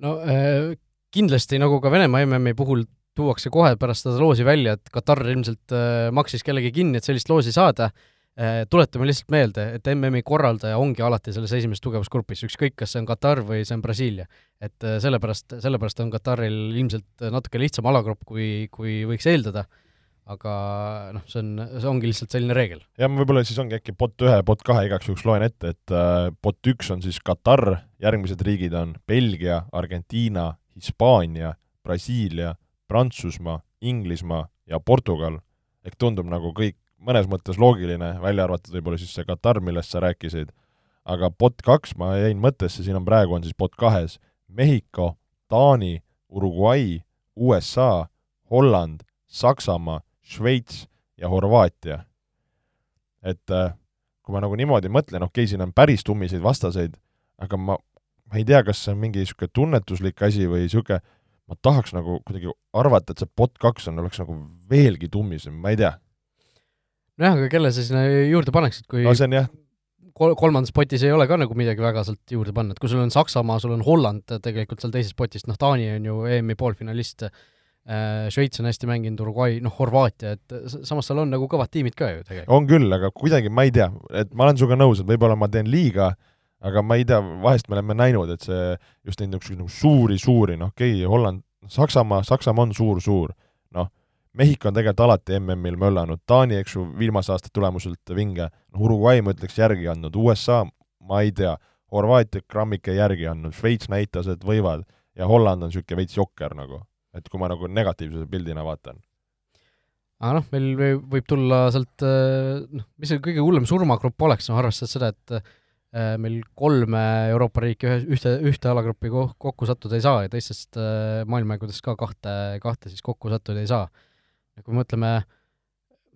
no äh, kindlasti, nagu ka Venemaa MM-i puhul tuuakse kohe pärast seda loosi välja, et Katar ilmselt äh, maksis kellegi kinni, et sellist loosi saada äh,, Äh, tuletame lihtsalt meelde, et MM-i korraldaja ongi alati selles esimeses tugevusgrupis, ükskõik, kas see on Katar või see on Brasiilia. et äh, sellepärast, sellepärast on Kataril ilmselt natuke lihtsam alagrupp, kui, kui võiks eeldada, aga noh, see on, see ongi lihtsalt selline reegel. jah, võib-olla siis ongi äkki bot ühe, bot kahe igaks juhuks loen ette, et äh, bot üks on siis Katar, järgmised riigid on Belgia, Argentiina, Hispaania, Brasiilia, Prantsusmaa, Inglismaa ja Portugal, ehk tundub nagu kõik mõnes mõttes loogiline, välja arvatud võib-olla siis see Katar, millest sa rääkisid, aga bot kaks, ma jäin mõttesse, siin on praegu, on siis bot kahes Mehhiko, Taani, Uruguay, USA, Holland, Saksamaa, Šveits ja Horvaatia. et äh, kui ma nagu niimoodi mõtlen, okei okay,, siin on päris tummiseid vastaseid, aga ma, ma ei tea, kas see on mingi niisugune tunnetuslik asi või niisugune, ma tahaks nagu kuidagi arvata, et see bot kaks on, oleks nagu veelgi tummisem, ma ei tea nojah, aga kelle sa sinna juurde paneksid, kui no see on jah, kol-, kolmandas potis ei ole ka nagu midagi väga sealt juurde panna, et kui sul on Saksamaa, sul on Holland tegelikult seal teises potis, noh, Taani on ju EM-i poolfinalist, äh, Šveits on hästi mänginud, Uruguay, noh, Horvaatia, et samas seal on nagu kõvad tiimid ka ju tegelikult. on küll, aga kuidagi ma ei tea, et ma olen sinuga nõus, et võib-olla ma teen liiga, aga ma ei tea, vahest me oleme näinud, et see, just neid niisuguseid nagu suuri-suuri, noh, okei okay,, Holland, Saksamaa, Saksamaa on suur-suur, Mehhiko on tegelikult alati MM-il möllanud, Taani, eks ju, viimase aasta tulemuselt vinge, noh, Uruguay ma ütleks järgi andnud, USA ma ei tea, Horvaatia grammike järgi andnud, Šveits näitas, et võivad, ja Holland on niisugune veits jokker nagu, et kui ma nagu negatiivse pildina vaatan. aga noh, meil võib tulla sealt, eh, noh, mis see kõige hullem surmagrupp oleks, noh arvestades seda, et eh, meil kolme Euroopa riiki ühe, ühte, ühte alagruppi kokku sattuda ei saa ja teistest eh, maailmamängudest ka kahte, kahte siis kokku sattuda ei saa kui mõtleme,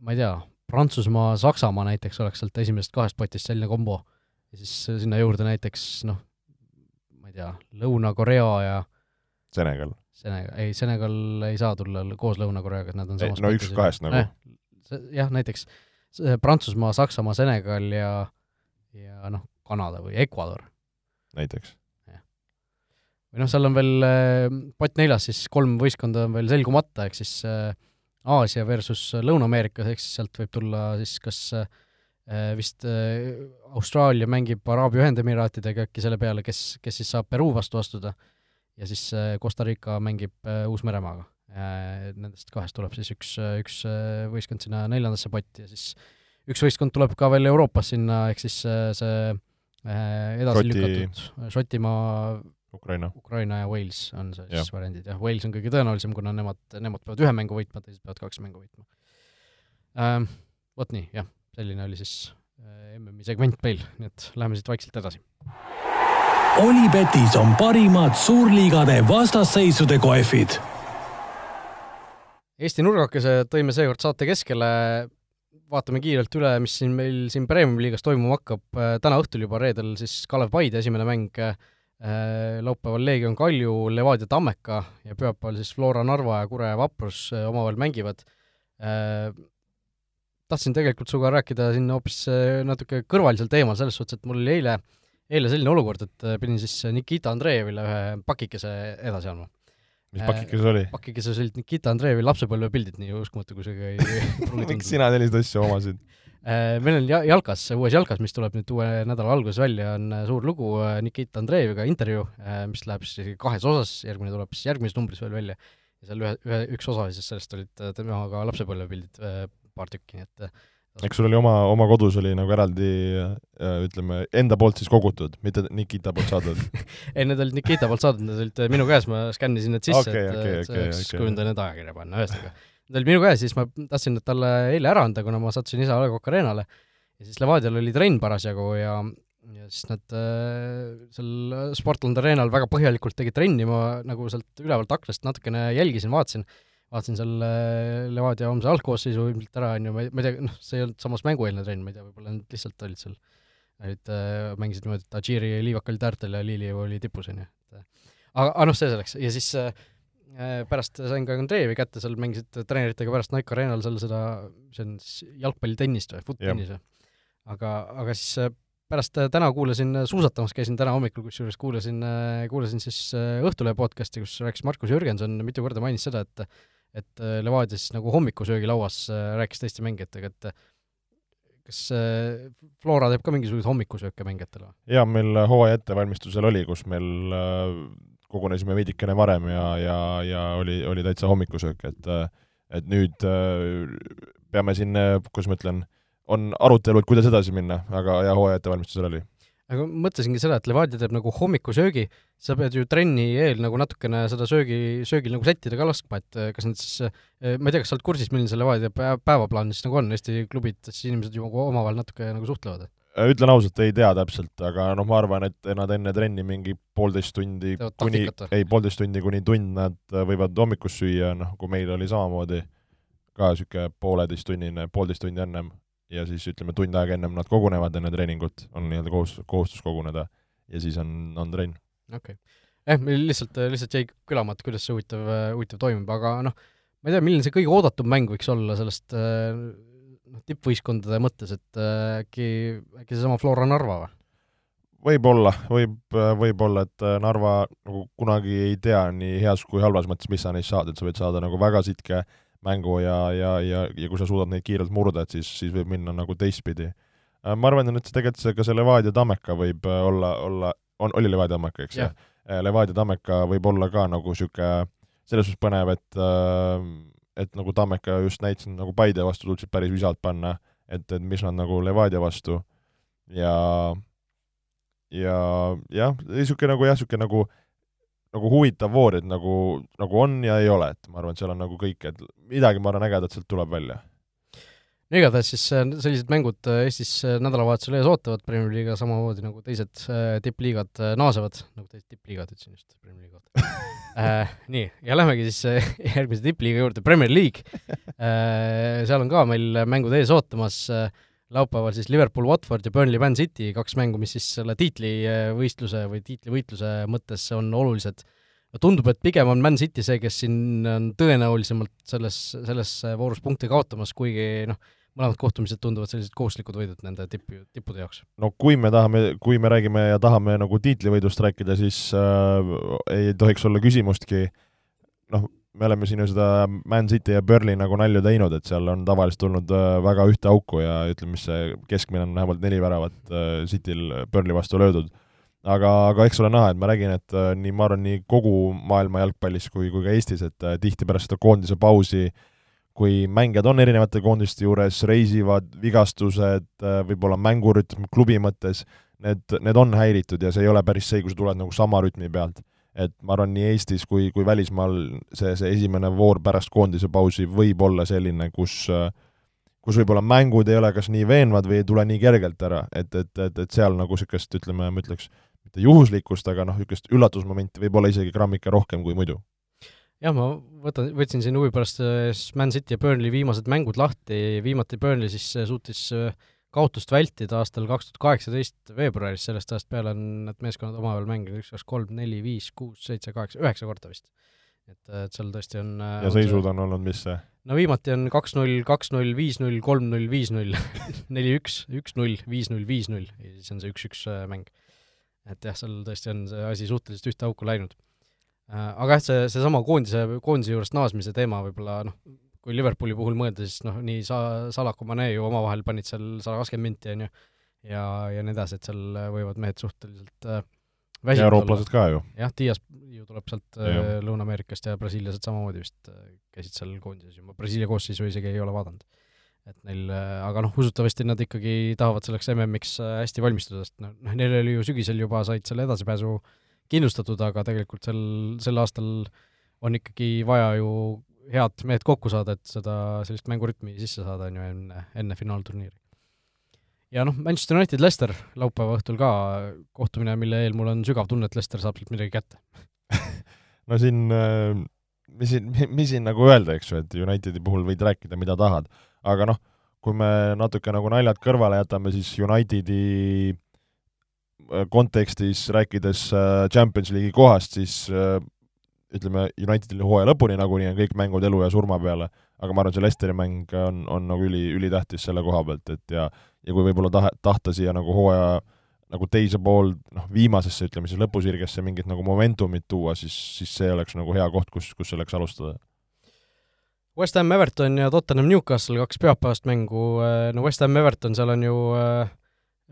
ma ei tea, Prantsusmaa, Saksamaa näiteks oleks sealt esimesest kahest potist selline kombo ja siis sinna juurde näiteks noh, ma ei tea, Lõuna-Korea ja Senegal. Senegal, ei, Senegal ei saa tulla koos Lõuna-Koreaga, et nad on samas no üks kahest nagu eh,. jah, näiteks Prantsusmaa, Saksamaa, Senegal ja ja noh, Kanada või Ecuador. näiteks. või noh, seal on veel eh, pott neljas, siis kolm võistkonda on veel selgumata, ehk siis äh, Aasia versus Lõuna-Ameerika, ehk siis sealt võib tulla siis kas äh, vist äh, Austraalia mängib Araabia Ühendemiraatidega äkki selle peale, kes, kes siis saab Peruu vastu astuda, ja siis äh, Costa Rica mängib Uus-Meremaaga. Nendest kahest tuleb siis üks, üks võistkond sinna neljandasse potti ja siis üks võistkond tuleb ka veel Euroopas sinna, ehk siis see edasi Šoti... lükatud Šotimaa Ukraina. Ukraina ja Wales on see siis variandid, jah, Wales on kõige tõenäolisem, kuna nemad, nemad peavad ühe mängu võitma, teised peavad kaks mängu võitma. Ähm,. Vot nii, jah, selline oli siis äh, MM-i segment meil, nii et läheme siit vaikselt edasi. Olipetis on parimad suurliigade vastasseisude kohvid Eesti nurgakese tõime seekord saate keskele, vaatame kiirelt üle, mis siin meil siin Premium-liigas toimuma hakkab, täna õhtul juba reedel siis Kalev Paide esimene mäng, laupäeval Leegion Kalju, Levadia Tammeka ja pühapäeval siis Flora Narva ja Kure Vaprus omavahel mängivad. Tahtsin tegelikult sinuga rääkida siin hoopis natuke kõrvalisel teemal, selles suhtes, et mul oli eile, eile selline olukord, et pidin siis Nikita Andreevile ühe pakikese edasi andma mis pakikeses oli? pakikeses olid Nikita Andreevi lapsepõlvepildid, nii uskumatu, kui see ka ei pruugi *laughs* miks sina selliseid asju omasid? Äh, meil on ja-, jalkas, uues jalkas, mis tuleb nüüd uue nädala alguses välja, on äh, suur lugu äh, Nikita Andreeviga, intervjuu, mis läheb siis kahes osas, järgmine tuleb siis järgmises numbris veel välja, ja seal ühe, ühe, üks osa siis sellest olid temaga lapsepõlvepildid, paar tükki, nii et eks sul oli oma, oma kodus oli nagu eraldi ütleme, enda poolt siis kogutud, mitte Nikita poolt saadud *laughs* ei, need olid Nikita poolt saadud, need olid minu käes, ma skännisin need sisse okay,, et okay, et okay, saaks okay. kujundada need ajakirja panna, ühesõnaga. Need olid minu käes, siis ma tahtsin talle eile ära anda, kuna ma sattusin isa A Le Coq Arena'le. Ja siis Levadial oli trenn parasjagu ja ja siis nad äh, seal Sportland Arena'l väga põhjalikult tegid trenni, ma nagu sealt ülevalt aknast natukene jälgisin, vaatasin, vaatasin seal äh, Levadia homse algkoosseisu ilmselt ära, on ju, ma ei, ma ei tea, noh, see ei olnud samas mängueelne trenn, ma ei tea, võib-olla nad lihtsalt olid seal, olid äh,, mängisid niimoodi, et Adžiri ja Liivak olid äärtel ja Liili oli tipus, on ju, et äh, aga, aga noh, see selleks, ja siis äh, pärast sain ka Andreevi kätte, seal mängisid treeneritega pärast Nike Arena'l seal seda, see on siis jalgpallitennist või, foot-tennis või? aga, aga siis äh, pärast täna kuulasin, suusatamas käisin täna hommikul, kusjuures kuulasin, kuulasin siis Õhtulehe podcasti, kus rääkis Markus Jürgenson, mitu korda mainis seda, et et äh, Levadia siis nagu hommikusöögilauas äh, rääkis teiste mängijatega, et äh, kas Flora teeb ka mingisuguseid hommikusööke mängijatele? jaa, meil hooaja ettevalmistusel oli, kus meil kogunesime veidikene varem ja, ja, ja oli, oli täitsa hommikusöök, et et nüüd peame siin, kuidas ma ütlen, on arutelu, et kuidas edasi minna, aga jah, hooaja ettevalmistusel oli aga mõtlesingi seda, et Levadia teeb nagu hommikusöögi, sa pead ju trenni eel nagu natukene seda söögi, söögil nagu sättida ka laskma, et eh, kas nad siis, ma ei tea, kas sa oled kursis, milline see Levadia päevaplaan siis nagu on, Eesti klubid, siis inimesed ju nagu omavahel natuke nagu suhtlevad? Äh, ütlen ausalt, ei tea täpselt, aga noh, ma arvan, et nad enne trenni mingi poolteist tundi Teevad kuni, ei, poolteist tundi kuni tund nad äh, võivad hommikust süüa, noh, kui meil oli samamoodi ka niisugune pooleteisttunnine, poolteist tundi ennem ja siis ütleme, tund aega ennem nad kogunevad enne treeningut, on nii-öelda kohustus, kohustus koguneda ja siis on, on trenn. okei okay.. jah, meil lihtsalt, lihtsalt jäi kõlama, et kuidas see huvitav, huvitav toimub, aga noh, ma ei tea, milline see kõige oodatum mäng võiks olla sellest noh, tippvõistkondade mõttes, et äkki, äkki seesama Flora Narva või? võib-olla, võib, võib-olla, et Narva nagu kunagi ei tea nii heas kui halvas mõttes, mis sa neist saad, et sa võid saada nagu väga sitke äh, mängu ja, ja, ja, ja kui sa suudad neid kiirelt murda, et siis, siis võib minna nagu teistpidi. Äh, ma arvan, et tegelikult see, ka see Levadia Tammeka võib äh, olla, olla, on, oli Levadia Tammeka, eks ju yeah.? Äh, Levadia Tammeka võib olla ka nagu niisugune selles suhtes põnev, et et nagu Tammeka just näitasid, nagu Paide vastu suutsid päris visalt panna, et, et mis nad nagu Levadia vastu ja ja jah, niisugune nagu jah, niisugune nagu nagu huvitav voor, et nagu, nagu on ja ei ole, et ma arvan, et seal on nagu kõik, et midagi, ma arvan, ägedat sealt tuleb välja. No igatahes siis äh, sellised mängud äh, Eestis äh, nädalavahetusel ees ootavad, Premier League'iga samamoodi nagu teised tippliigad naasevad, nagu teised tippliigad, ütlesin just Premier kohta *laughs* äh, nii, ja lähmegi siis *laughs* järgmise tippliiga juurde, Premier League äh,, seal on ka meil mängud ees ootamas äh,, laupäeval siis Liverpool, Watford ja Burnley, Man City, kaks mängu, mis siis selle tiitlivõistluse või tiitlivõitluse mõttes on olulised. tundub, et pigem on Man City see, kes siin on tõenäolisemalt selles, selles voorus punkte kaotamas, kuigi noh, mõlemad kohtumised tunduvad sellised kohustuslikud võidud nende tipp, tippude jaoks. no kui me tahame, kui me räägime ja tahame nagu tiitlivõidust rääkida, siis äh, ei tohiks olla küsimustki, noh, me oleme siin ju seda Man City ja Burnley nagu nalju teinud, et seal on tavaliselt tulnud äh, väga ühte auku ja ütleme, mis see keskmine on vähemalt neli väravat äh, Cityl Burnley vastu löödud. aga, aga eks ole näha, et ma räägin, et äh, nii, ma arvan, nii kogu maailma jalgpallis kui, kui ka Eestis, et tihti pärast seda koondise pausi kui mängijad on erinevate koondiste juures, reisivad, vigastused, võib-olla mängurütm klubi mõttes, need, need on häiritud ja see ei ole päris see, kui sa tuled nagu sama rütmi pealt. Et ma arvan, nii Eestis kui, kui välismaal see, see esimene voor pärast koondise pausi võib olla selline, kus kus võib-olla mängud ei ole kas nii veenvad või ei tule nii kergelt ära, et, et, et, et seal nagu niisugust, ütleme, ma ütleks, mitte juhuslikkust, aga noh, niisugust üllatusmomenti võib olla isegi grammike rohkem kui muidu jah, ma võtan, võtsin siin huvi pärast Man City ja Burnley viimased mängud lahti, viimati Burnley siis suutis kaotust vältida aastal kaks tuhat kaheksateist veebruaris, sellest ajast peale on need meeskonnad omavahel mänginud üks, kaks, kolm, neli, viis, kuus, seitse, kaheksa, üheksa korda vist. et, et seal tõesti on ja seisud on olnud mis see? no viimati on kaks-null, kaks-null, viis-null, kolm-null, viis-null, *laughs* neli-üks, üks-null, viis-null, viis-null ja siis on see üks-üks mäng. et jah, seal tõesti on see asi suhteliselt ühte auku läinud. Äh, aga jah, see, seesama koondise, koondise juurest naasmise teema võib-olla noh, kui Liverpooli puhul mõelda, siis noh, nii sa-, Salah kui Mane ju omavahel panid seal sada kakskümmend minti, on ju, ja, ja nii edasi, et seal võivad mehed suhteliselt äh, ja eurooplased ka ju. jah, Dias ju tuleb sealt äh, Lõuna-Ameerikast ja brasiillased samamoodi vist äh, käisid seal koondises juba, Brasiilia koosseisu isegi ei ole vaadanud. et neil, äh, aga noh, usutavasti nad ikkagi tahavad selleks MM-iks hästi valmistuda, sest noh, noh, neil oli ju sügisel juba, said selle edasipääsu kindlustatud, aga tegelikult sel, sel aastal on ikkagi vaja ju head mehed kokku saada, et seda, sellist mängurütmi sisse saada, on ju, enne, enne finaalturniiri. Ja noh, Manchester United, Leicester laupäeva õhtul ka kohtumine, mille eel mul on sügav tunne, et Leicester saab sealt midagi kätte. *laughs* No siin, äh, mis siin, mis siin nagu öelda, eks ju, et Unitedi puhul võid rääkida, mida tahad, aga noh, kui me natuke nagu naljad kõrvale jätame, siis Unitedi kontekstis rääkides äh, Champions League'i kohast, siis ütleme, Unitedil hooaja lõpuni nagunii on kõik mängud elu ja surma peale, aga ma arvan, see Leicesteri mäng on, on nagu üli, ülitähtis selle koha pealt, et ja ja kui võib-olla tahe, tahta siia nagu hooaja nagu teise pool, noh, viimasesse, ütleme siis lõpusirgesse mingit nagu momentumit tuua, siis, siis see oleks nagu hea koht, kus, kus selleks alustada. West Ham Everton ja Tottenham Newcastle, kaks pühapäevast mängu, no West Ham Everton, seal on ju äh,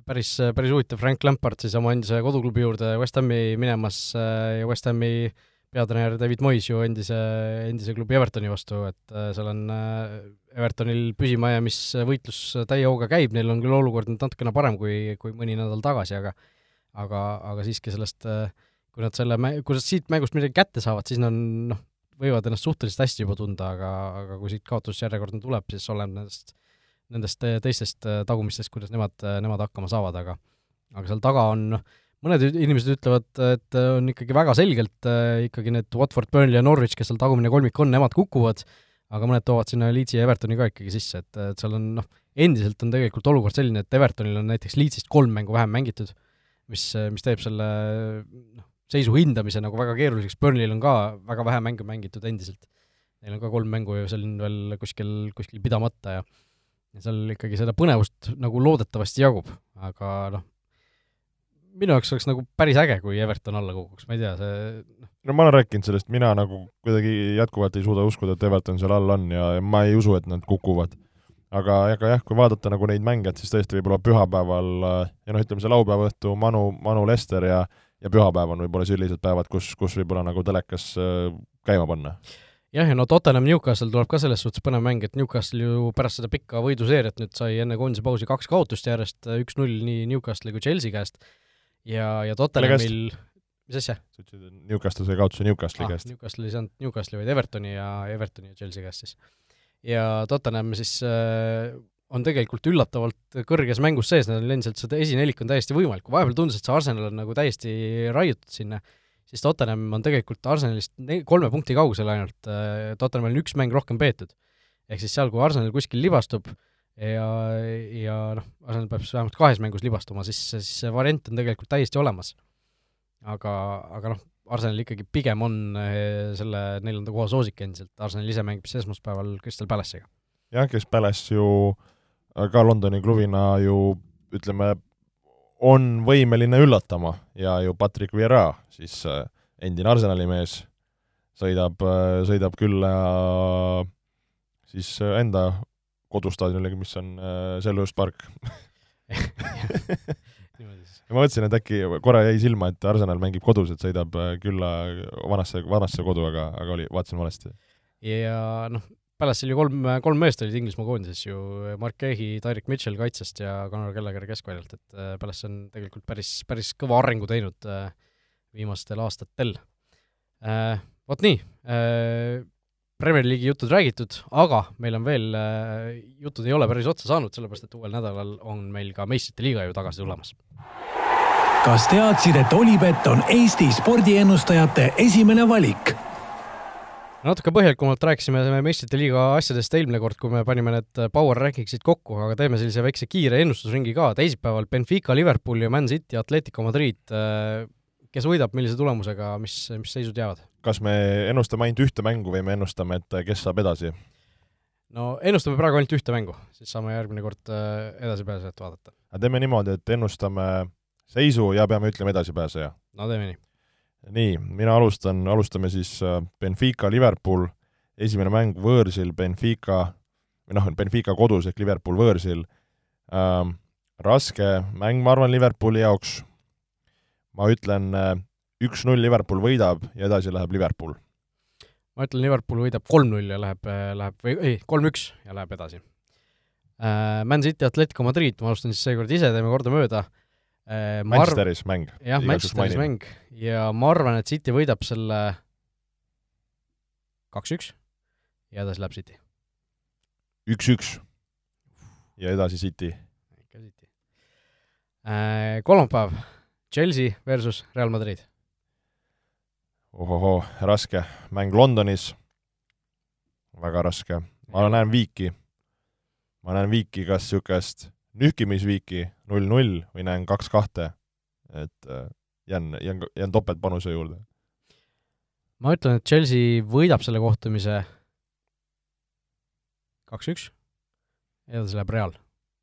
päris, päris huvitav, Frank Lampard siis oma endise koduklubi juurde West Hami minemas äh, ja West Hami peatreener David Moyes ju endise, endise klubi Evertoni vastu, et äh, seal on Evertonil püsimajäämisvõitlus täie hooga käib, neil on küll olukord nüüd natukene parem kui, kui mõni nädal tagasi, aga aga, aga siiski sellest, kui nad selle, kui nad siit mängust midagi kätte saavad, siis nad noh, võivad ennast suhteliselt hästi juba tunda, aga, aga kui siit kaotusjärjekordne tuleb, siis oleneb nendest, nendest teistest tagumistest, kuidas nemad, nemad hakkama saavad, aga aga seal taga on noh, mõned inimesed ütlevad, et on ikkagi väga selgelt ikkagi need Watford, Burnley ja Norwich, kes seal tagumine kolmik on, nemad kukuvad, aga mõned toovad sinna Leedsi ja Evertoni ka ikkagi sisse, et, et seal on noh, endiselt on tegelikult olukord selline, et Evertonil on näiteks Leedsist kolm mängu vähem mängitud, mis, mis teeb selle noh, seisu hindamise nagu väga keeruliseks, Burnley'l on ka väga vähe mänge mängitud endiselt. Neil on ka kolm mängu ju seal veel kuskil, kuskil pidamata ja ja seal ikkagi seda põnevust nagu loodetavasti jagub, aga noh, minu jaoks oleks nagu päris äge, kui Everton alla kukuks, ma ei tea, see noh. no ma olen rääkinud sellest, mina nagu kuidagi jätkuvalt ei suuda uskuda, et Everton seal all on ja ma ei usu, et nad kukuvad. aga, aga jah, kui vaadata nagu neid mänge, et siis tõesti võib-olla pühapäeval ja noh, ütleme see laupäeva õhtu Manu, Manu Lester ja ja pühapäev on võib-olla sellised päevad, kus, kus võib-olla nagu telekas äh, käima panna jah, ja no Tottenham Newcastle tuleb ka selles suhtes põnev mäng, et Newcastle ju pärast seda pikka võiduseeriat nüüd sai enne koondise pausi kaks kaotust järjest, üks-null nii Newcastle'i kui Chelsea käest ja, ja Tottenhamil mis asja? sa ütlesid, et Newcastle sai kaotuse Newcastle'i ah, käest. Newcastle ei saanud Newcastle'i, vaid Evertoni ja, Evertoni ja Chelsea käest siis. ja Tottenham siis äh, on tegelikult üllatavalt kõrges mängus sees, neil on endiselt seda esinelik on täiesti võimalik, vahepeal tundus, et see Arsenal on nagu täiesti raiutud sinna, siis Tottenham on tegelikult Arsenalist kolme punkti kaugusel ainult äh,, Tottenhamil on üks mäng rohkem peetud. ehk siis seal, kui Arsenal kuskil libastub, ja, ja noh, Arsenal peab siis vähemalt kahes mängus libastuma, siis, siis see variant on tegelikult täiesti olemas. aga, aga noh, Arsenal ikkagi pigem on eh, selle neljanda koha soosik endiselt, Arsenal ise mängib siis esmaspäeval Crystal Palace'iga. jah, kes Palace ju ka Londoni klubina ju ütleme, on võimeline üllatama ja ju Patrick Vieira, siis eh, endine Arsenali mees, sõidab, eh, sõidab külla siis enda kodustaadionile, mis on äh, Selverus park ja ma mõtlesin, et äkki korra jäi silma, et Arsenal mängib kodus, et sõidab äh, külla vanasse, vanasse kodu, aga, aga oli, vaatasin valesti. ja noh, Palace'il ju kolm, kolm meest olid Inglismaa koondises ju, Mark Kehi, Tyrik Mitchell kaitsest ja Conor Gallagher keskväljalt, et äh, Palace on tegelikult päris, päris kõva arengu teinud äh, viimastel aastatel äh,. Vot nii Premier League'i jutud räägitud, aga meil on veel, jutud ei ole päris otsa saanud, sellepärast et uuel nädalal on meil ka meistrite liiga ju tagasi tulemas. kas teadsid, et Olipet on Eesti spordiennustajate esimene valik? Natuke põhjalikumalt rääkisime meistrite liiga asjadest eelmine kord, kui me panime need power ranking'id kokku, aga teeme sellise väikse kiire ennustusringi ka, teisipäeval Benfica, Liverpool ja Man City, Atletico Madrid, kes võidab, millise tulemusega, mis, mis seisud jäävad? kas me ennustame ainult ühte mängu või me ennustame, et kes saab edasi? no ennustame praegu ainult ühte mängu, siis saame järgmine kord äh, edasipääsejat vaadata. aga teeme niimoodi, et ennustame seisu ja peame ütlema edasipääseja. no teeme nii nii, mina alustan, alustame siis äh, Benfica, Liverpool, esimene mäng võõrsil, Benfica, või noh, Benfica kodus ehk Liverpool võõrsil. Ähm,, raske mäng, ma arvan, Liverpooli jaoks, ma ütlen äh, üks-null Liverpool võidab ja edasi läheb Liverpool. ma ütlen, Liverpool võidab kolm-null ja läheb, äh, läheb, või ei, kolm-üks ja läheb edasi. Man City, Atletico Madrid, ma alustan siis seekord ise, teeme kordamööda. Äh, Manchesteris mäng. jah, Manchesteris mäng ja ma arvan, et City võidab selle kaks-üks ja edasi läheb City. üks-üks ja edasi City. ikka City. Äh, kolmapäev, Chelsea versus Real Madrid. ohohoo, raske, mäng Londonis, väga raske, ma näen viiki. ma näen viiki, kas niisugust nühkimisviiki null-null või näen kaks-kahte, et äh, jään, jään, jään topeltpanuse juurde. ma ütlen, et Chelsea võidab selle kohtumise kaks-üks, edasi läheb Real.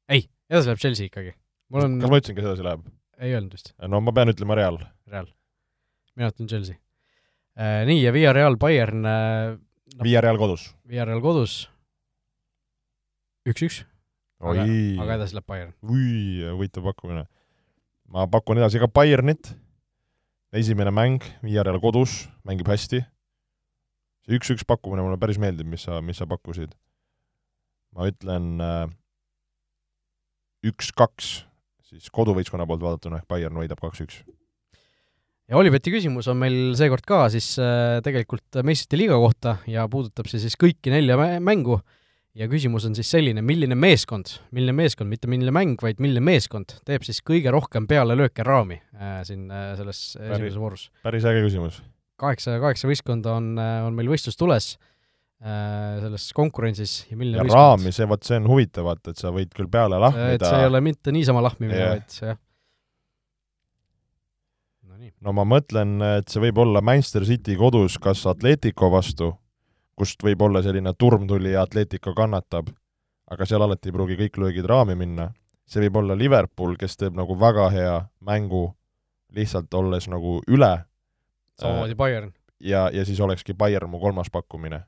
ei, edasi läheb Chelsea ikkagi. mul on kas ma ütlesin, kes edasi läheb? ei öelnud vist. no ma pean ütlema Real. Real. mina ütlen Chelsea äh,. Nii, ja Via Real Bayern äh, no, Via Real kodus. Via Real kodus üks-üks aga, aga edasi läheb Bayern. ui, huvitav pakkumine. ma pakun edasi ka Bayernit, esimene mäng, Villarreal kodus, mängib hästi. see üks-üks pakkumine mulle päris meeldib, mis sa, mis sa pakkusid. ma ütlen äh, üks-kaks, siis koduvõistkonna poolt vaadatuna ehk Bayern võidab kaks-üks ja Olibeti küsimus on meil seekord ka siis äh, tegelikult meistrite liiga kohta ja puudutab see siis kõiki nelja mängu ja küsimus on siis selline, milline meeskond, milline meeskond, mitte milline mäng, vaid milline meeskond teeb siis kõige rohkem pealelööke raami äh, siin äh, selles esimeses voorus? päris äge küsimus. kaheksa, kaheksa võistkonda on, äh, on meil võistlus tules äh, selles konkurentsis ja milline ja võistkond... raami, see, vot see on huvitav, vaata, et sa võid küll peale lahmida et see ei ole mitte niisama lahmimine yeah., vaid jah. no no ma mõtlen, et see võib olla Manchester City kodus kas Atletico vastu kust võib olla selline turm tuli ja Atletico kannatab, aga seal alati ei pruugi kõik löögid raami minna. see võib olla Liverpool, kes teeb nagu väga hea mängu, lihtsalt olles nagu üle. samamoodi Bayern. ja, ja siis olekski Bayern mu kolmas pakkumine.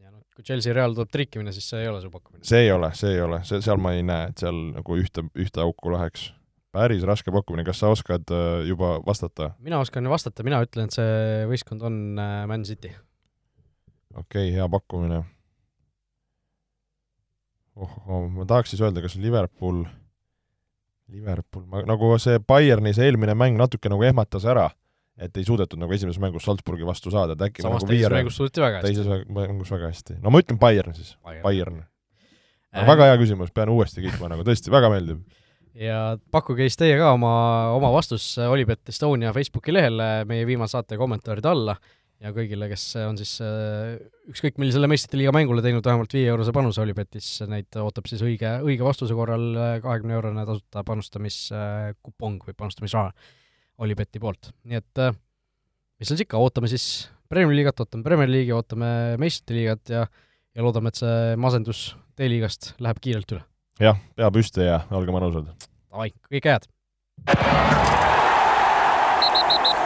ja noh, kui Chelsea Real tuleb trikkimine, siis see ei ole su pakkumine? see ei ole, see ei ole, see, seal ma ei näe, et seal nagu ühte, ühte auku läheks päris raske pakkumine, kas sa oskad äh, juba vastata? mina oskan vastata, mina ütlen, et see võistkond on äh, Man City okei okay,, hea pakkumine. oh, oh, ma tahaks siis öelda, kas Liverpool, Liverpool, ma nagu see Bayerni see eelmine mäng natuke nagu ehmatas ära, et ei suudetud nagu esimeses mängus Salzburgi vastu saada, et äkki samas nagu teises mängus suudeti väga hästi. teises mängus väga hästi. no ma ütlen Bayern siis, Bayern, Bayern.. No, väga hea küsimus, pean uuesti kiitma nagu, tõesti, väga meeldib ja pakkuge siis teie ka oma, oma vastus Olipet Estonia Facebooki lehele meie viimase saate kommentaaride alla ja kõigile, kes on siis äh, ükskõik millisele meistrite liiga mängule teinud vähemalt viie eurose panuse Olipetis, neid ootab siis õige, õige vastuse korral äh, kahekümne eurone tasuta panustamiskupong või panustamisraha Olipeti poolt, nii et äh, mis seal siis ikka, ootame siis Premier liigat, ootame Premier liigi, ootame meistrite liigat ja ja loodame, et see masendus D-liigast läheb kiirelt üle. jah, pea püsti ja olge mõnusad! Davai, kõike head!